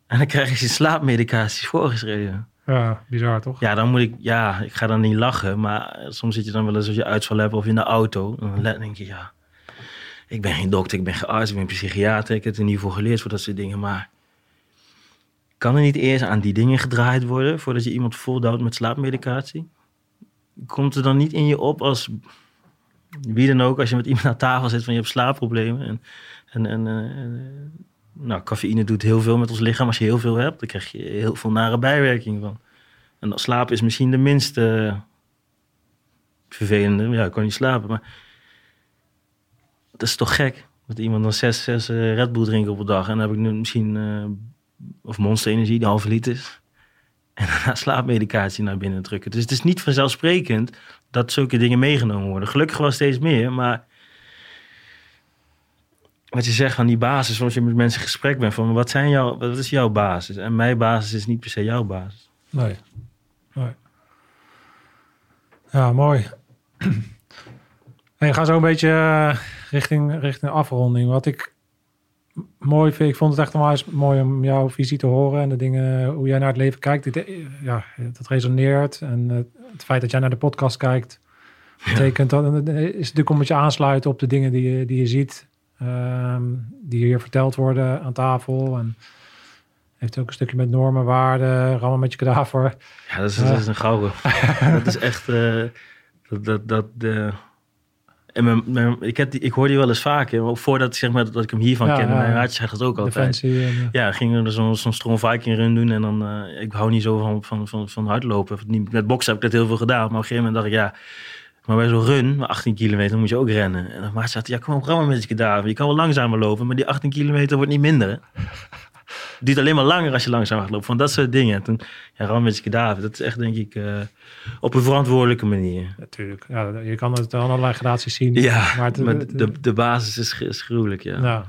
En dan krijgen ze slaapmedicaties voorgeschreven. Ja, bizar toch? Ja, dan moet ik... Ja, ik ga dan niet lachen... maar soms zit je dan wel eens als je uitval hebt... of in de auto. En dan denk je, ja... Ik ben geen dokter, ik ben geen arts, ik ben psychiater. Ik heb er niet voor geleerd voor dat soort dingen. Maar kan er niet eerst aan die dingen gedraaid worden... voordat je iemand voldouwt met slaapmedicatie? Komt er dan niet in je op als... wie dan ook, als je met iemand aan tafel zit van je hebt slaapproblemen... en, en, en, eh, en, nou, cafeïne doet heel veel met ons lichaam. Als je heel veel hebt, dan krijg je heel veel nare bijwerkingen van. En dan slapen is misschien de minste vervelende. Ja, ik kan niet slapen, maar dat is toch gek. Dat iemand dan zes, zes eh, Red Bull drinkt op een dag. En dan heb ik nu misschien, eh, of Monster Energie, de halve liters. En daarna slaapmedicatie naar binnen drukken. Dus het is niet vanzelfsprekend dat zulke dingen meegenomen worden. Gelukkig wel steeds meer, maar wat je zegt van die basis, als je met mensen in gesprek bent, van wat, zijn jouw, wat is jouw basis? En mijn basis is niet per se jouw basis. Nee. nee. Ja, mooi. En je gaat zo een beetje eh, richting, richting afronding. Wat ik mooi vind, ik vond het echt onwijs mooi om jouw visie te horen en de dingen, hoe jij naar het leven kijkt. Denk, ja, dat resoneert. En eh, het feit dat jij naar de podcast kijkt, betekent dat, is natuurlijk om je aansluiten op de dingen die je, die je ziet, ehm, die hier verteld worden aan tafel. En heeft ook een stukje met normen, waarden, rammen met je kadaver. Ja, dat is, dat is een gouden. dat is echt, uh, dat, dat, dat de en mijn, mijn, ik, heb die, ik hoor die wel eens. Ook voordat zeg maar, dat ik hem hiervan ja, ken. Ja, mijn hartje zegt het ook altijd. En, ja, gingen er zo'n zo'n Strong Viking run doen. En dan, uh, ik hou niet zo van, van, van, van hardlopen. Met boksen heb ik dat heel veel gedaan. Maar op een gegeven moment dacht ik, ja... Maar bij zo'n run, 18 kilometer, moet je ook rennen. En dan Maarten zei, ja, kom op, rammen met je kadaver. Je kan wel langzamer lopen, maar die 18 kilometer wordt niet minder. Hè? Het duurt alleen maar langer als je langzaam gaat lopen. Van dat soort dingen. En toen, ja, ram met je kadaver. Dat is echt, denk ik, uh, op een verantwoordelijke manier. Natuurlijk. Ja, je kan het aan allerlei gradaties zien. Ja, maar, het, maar de, de basis is, is gruwelijk, ja. Nou.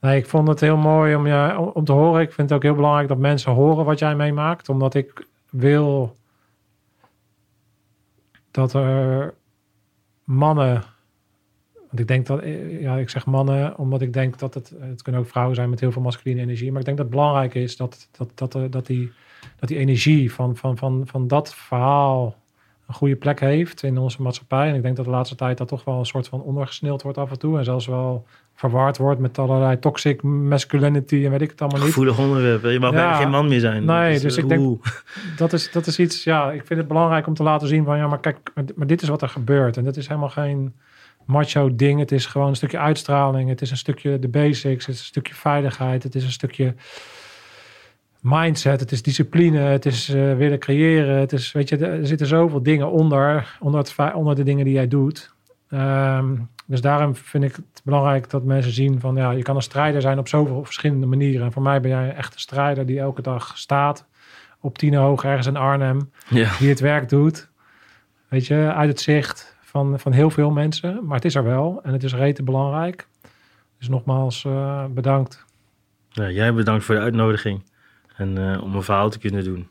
Nee, ik vond het heel mooi om, je, om te horen. Ik vind het ook heel belangrijk dat mensen horen wat jij meemaakt. Omdat ik wil dat er mannen want ik denk dat, eh, ja, ik zeg mannen, omdat ik denk dat het, het kunnen ook vrouwen zijn met heel veel masculine energie. Maar ik denk dat het belangrijk is dat, dat, dat, dat, dat, die, dat die energie van, van, van, van dat verhaal een goede plek heeft in onze maatschappij. En ik denk dat de laatste tijd dat toch wel een soort van ondergesneeld wordt af en toe. En zelfs wel verward wordt met allerlei toxic masculinity en weet ik het allemaal niet. Gevoelig onderwerp. Je mag ja, geen man meer zijn. Nee, dus, dus ik denk dat is, dat is iets, ja, ik vind het belangrijk om te laten zien van ja, maar kijk, maar dit is wat er gebeurt. En dat is helemaal geen macho ding. Het is gewoon een stukje uitstraling. Het is een stukje de basics. Het is een stukje veiligheid. Het is een stukje mindset. Het is discipline. Het is uh, willen creëren. Het is, weet je, er zitten zoveel dingen onder, onder, het, onder de dingen die jij doet. Um, dus daarom vind ik het belangrijk dat mensen zien van ja, je kan een strijder zijn op zoveel verschillende manieren. En voor mij ben jij echt een strijder die elke dag staat op tien hoog ergens in Arnhem. Ja. Die het werk doet. Weet je, uit het zicht van, van heel veel mensen. Maar het is er wel en het is rete belangrijk. Dus nogmaals uh, bedankt. Ja, jij bedankt voor de uitnodiging en uh, om een verhaal te kunnen doen.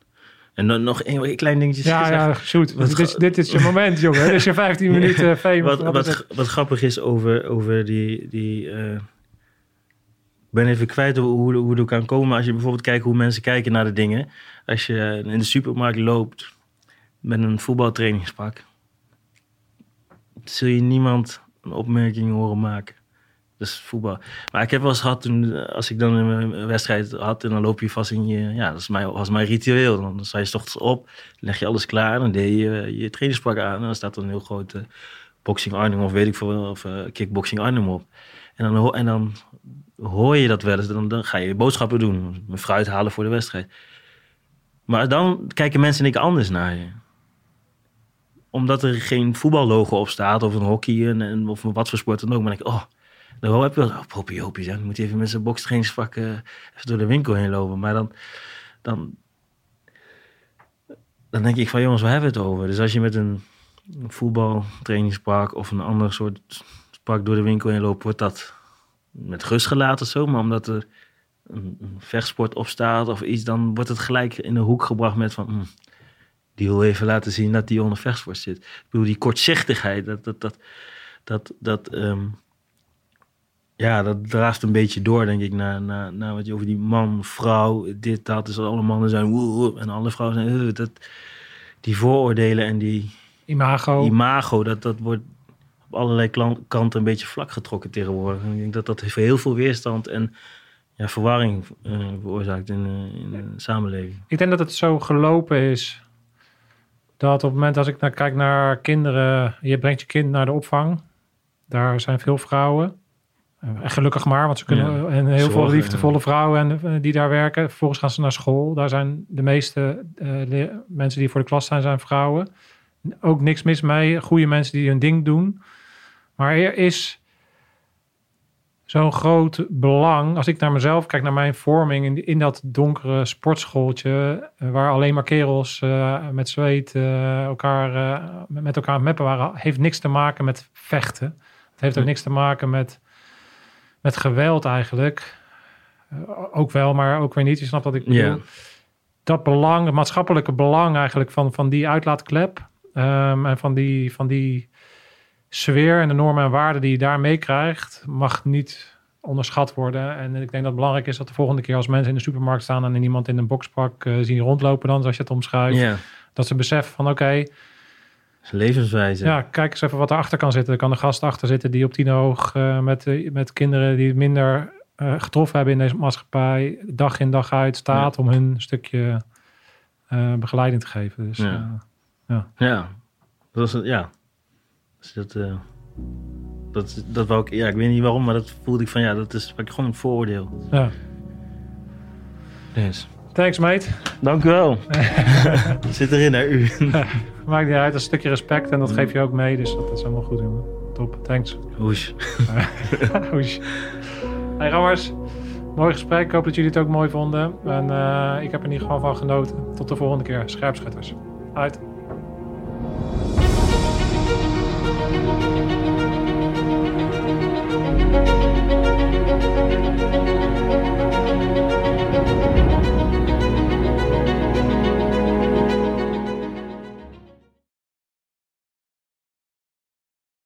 En dan nog een klein dingetje. Ja, ja, shoot. Dit is, dit is je moment, jongen. Dit is je 15 minuten fame. Wat, wat, grappig is over, over die... die uh, ik ben even kwijt hoe, hoe er kan komen als je bijvoorbeeld kijkt hoe mensen kijken naar de dingen. Als je in de supermarkt loopt met een voetbaltrainingspak zul je niemand een opmerking horen maken. Dus voetbal. Maar ik heb wel eens gehad toen, als ik dan een wedstrijd had en dan loop je vast in je, ja, dat is mijn, was mijn ritueel. Dan sta je ochtends op, leg je alles klaar, dan deed je je trainingspak aan en dan staat er een heel grote boxing Arnhem of weet ik veel, of uh, kickboxing Arnhem op. En dan, en dan hoor je dat wel eens, dan, dan ga je boodschappen doen, fruit halen voor de wedstrijd. Maar dan kijken mensen en ik anders naar je omdat er geen voetballogo op staat of een hockey en, en of wat voor sport dan ook. Maar ik, oh, dan heb je wel, oh, dan moet je even met zijn bokstrainingsvak uh, even door de winkel heen lopen. Maar dan, dan, dan denk ik van jongens, waar hebben we het over? Dus als je met een voetbaltrainingspak of een ander soort pak door de winkel heen loopt, wordt dat met rust gelaten zo. Maar omdat er een, een vechtsport op staat of iets, dan wordt het gelijk in de hoek gebracht met van... Hm, die wil even laten zien dat die onder vechtsport zit. Ik bedoel, die kortzichtigheid, dat, dat, dat, dat, dat um, ja, dat draagt een beetje door, denk ik, naar, naar, naar wat je over die man, vrouw, dit, dat. Dus alle mannen zijn woe, en alle vrouwen zijn dat, die vooroordelen en die imago, imago dat, dat wordt op allerlei kanten een beetje vlak getrokken tegenwoordig. En ik denk dat dat heel veel weerstand en ja, verwarring uh, veroorzaakt in, uh, in de samenleving. Ik denk dat het zo gelopen is dat op het moment als ik naar, kijk naar kinderen, je brengt je kind naar de opvang, daar zijn veel vrouwen. En gelukkig maar, want ze kunnen Ja. en heel veel liefdevolle vrouwen en, eh, die daar werken. Vervolgens gaan ze naar school. Daar zijn de meeste eh, mensen die voor de klas zijn, zijn vrouwen. Ook niks mis mee. Goede mensen die hun ding doen. Maar er is zo'n groot belang. Als ik naar mezelf kijk, naar mijn vorming in, in dat donkere sportschooltje, eh, waar alleen maar kerels eh, met zweet eh, elkaar, eh, met elkaar aan het meppen waren, heeft niks te maken met vechten. Het heeft ook niks te maken met, met geweld eigenlijk. Eh, ook wel, maar ook weer niet. Je snapt wat ik bedoel. Dat belang, het maatschappelijke belang eigenlijk van, van die uitlaatklep ehm, en van die, van die sfeer en de normen en waarden die je daar meekrijgt, mag niet onderschat worden. En ik denk dat het belangrijk is dat de volgende keer als mensen in de supermarkt staan en iemand in een bokspak eh, zien rondlopen dan, zoals je het omschrijft, dat ze beseffen van oké, levenswijze. ja, kijk eens even wat erachter kan zitten. Er kan een gast achter zitten die op tien oog eh, met, eh, met kinderen die het minder eh, getroffen hebben in deze maatschappij, dag in dag uit staat om hun een stukje begeleiding te geven. Dus Ja. Ja, dat was het, ja. Dus dat, dat, dat wou ik, ja, ik weet niet waarom, maar dat voelde ik van, ja, dat is gewoon een vooroordeel. ja. Dus. Thanks mate. Dank u wel. Zit erin, hè, u. Maakt niet uit, een stukje respect en dat geef je ook mee. Dus dat is helemaal goed, jongen. Top, thanks. Hoes. Oei. Hey Rammers, mooi gesprek. Ik hoop dat jullie het ook mooi vonden. En eh, ik heb er in ieder geval van genoten. Tot de volgende keer. Scherpschutters. Uit.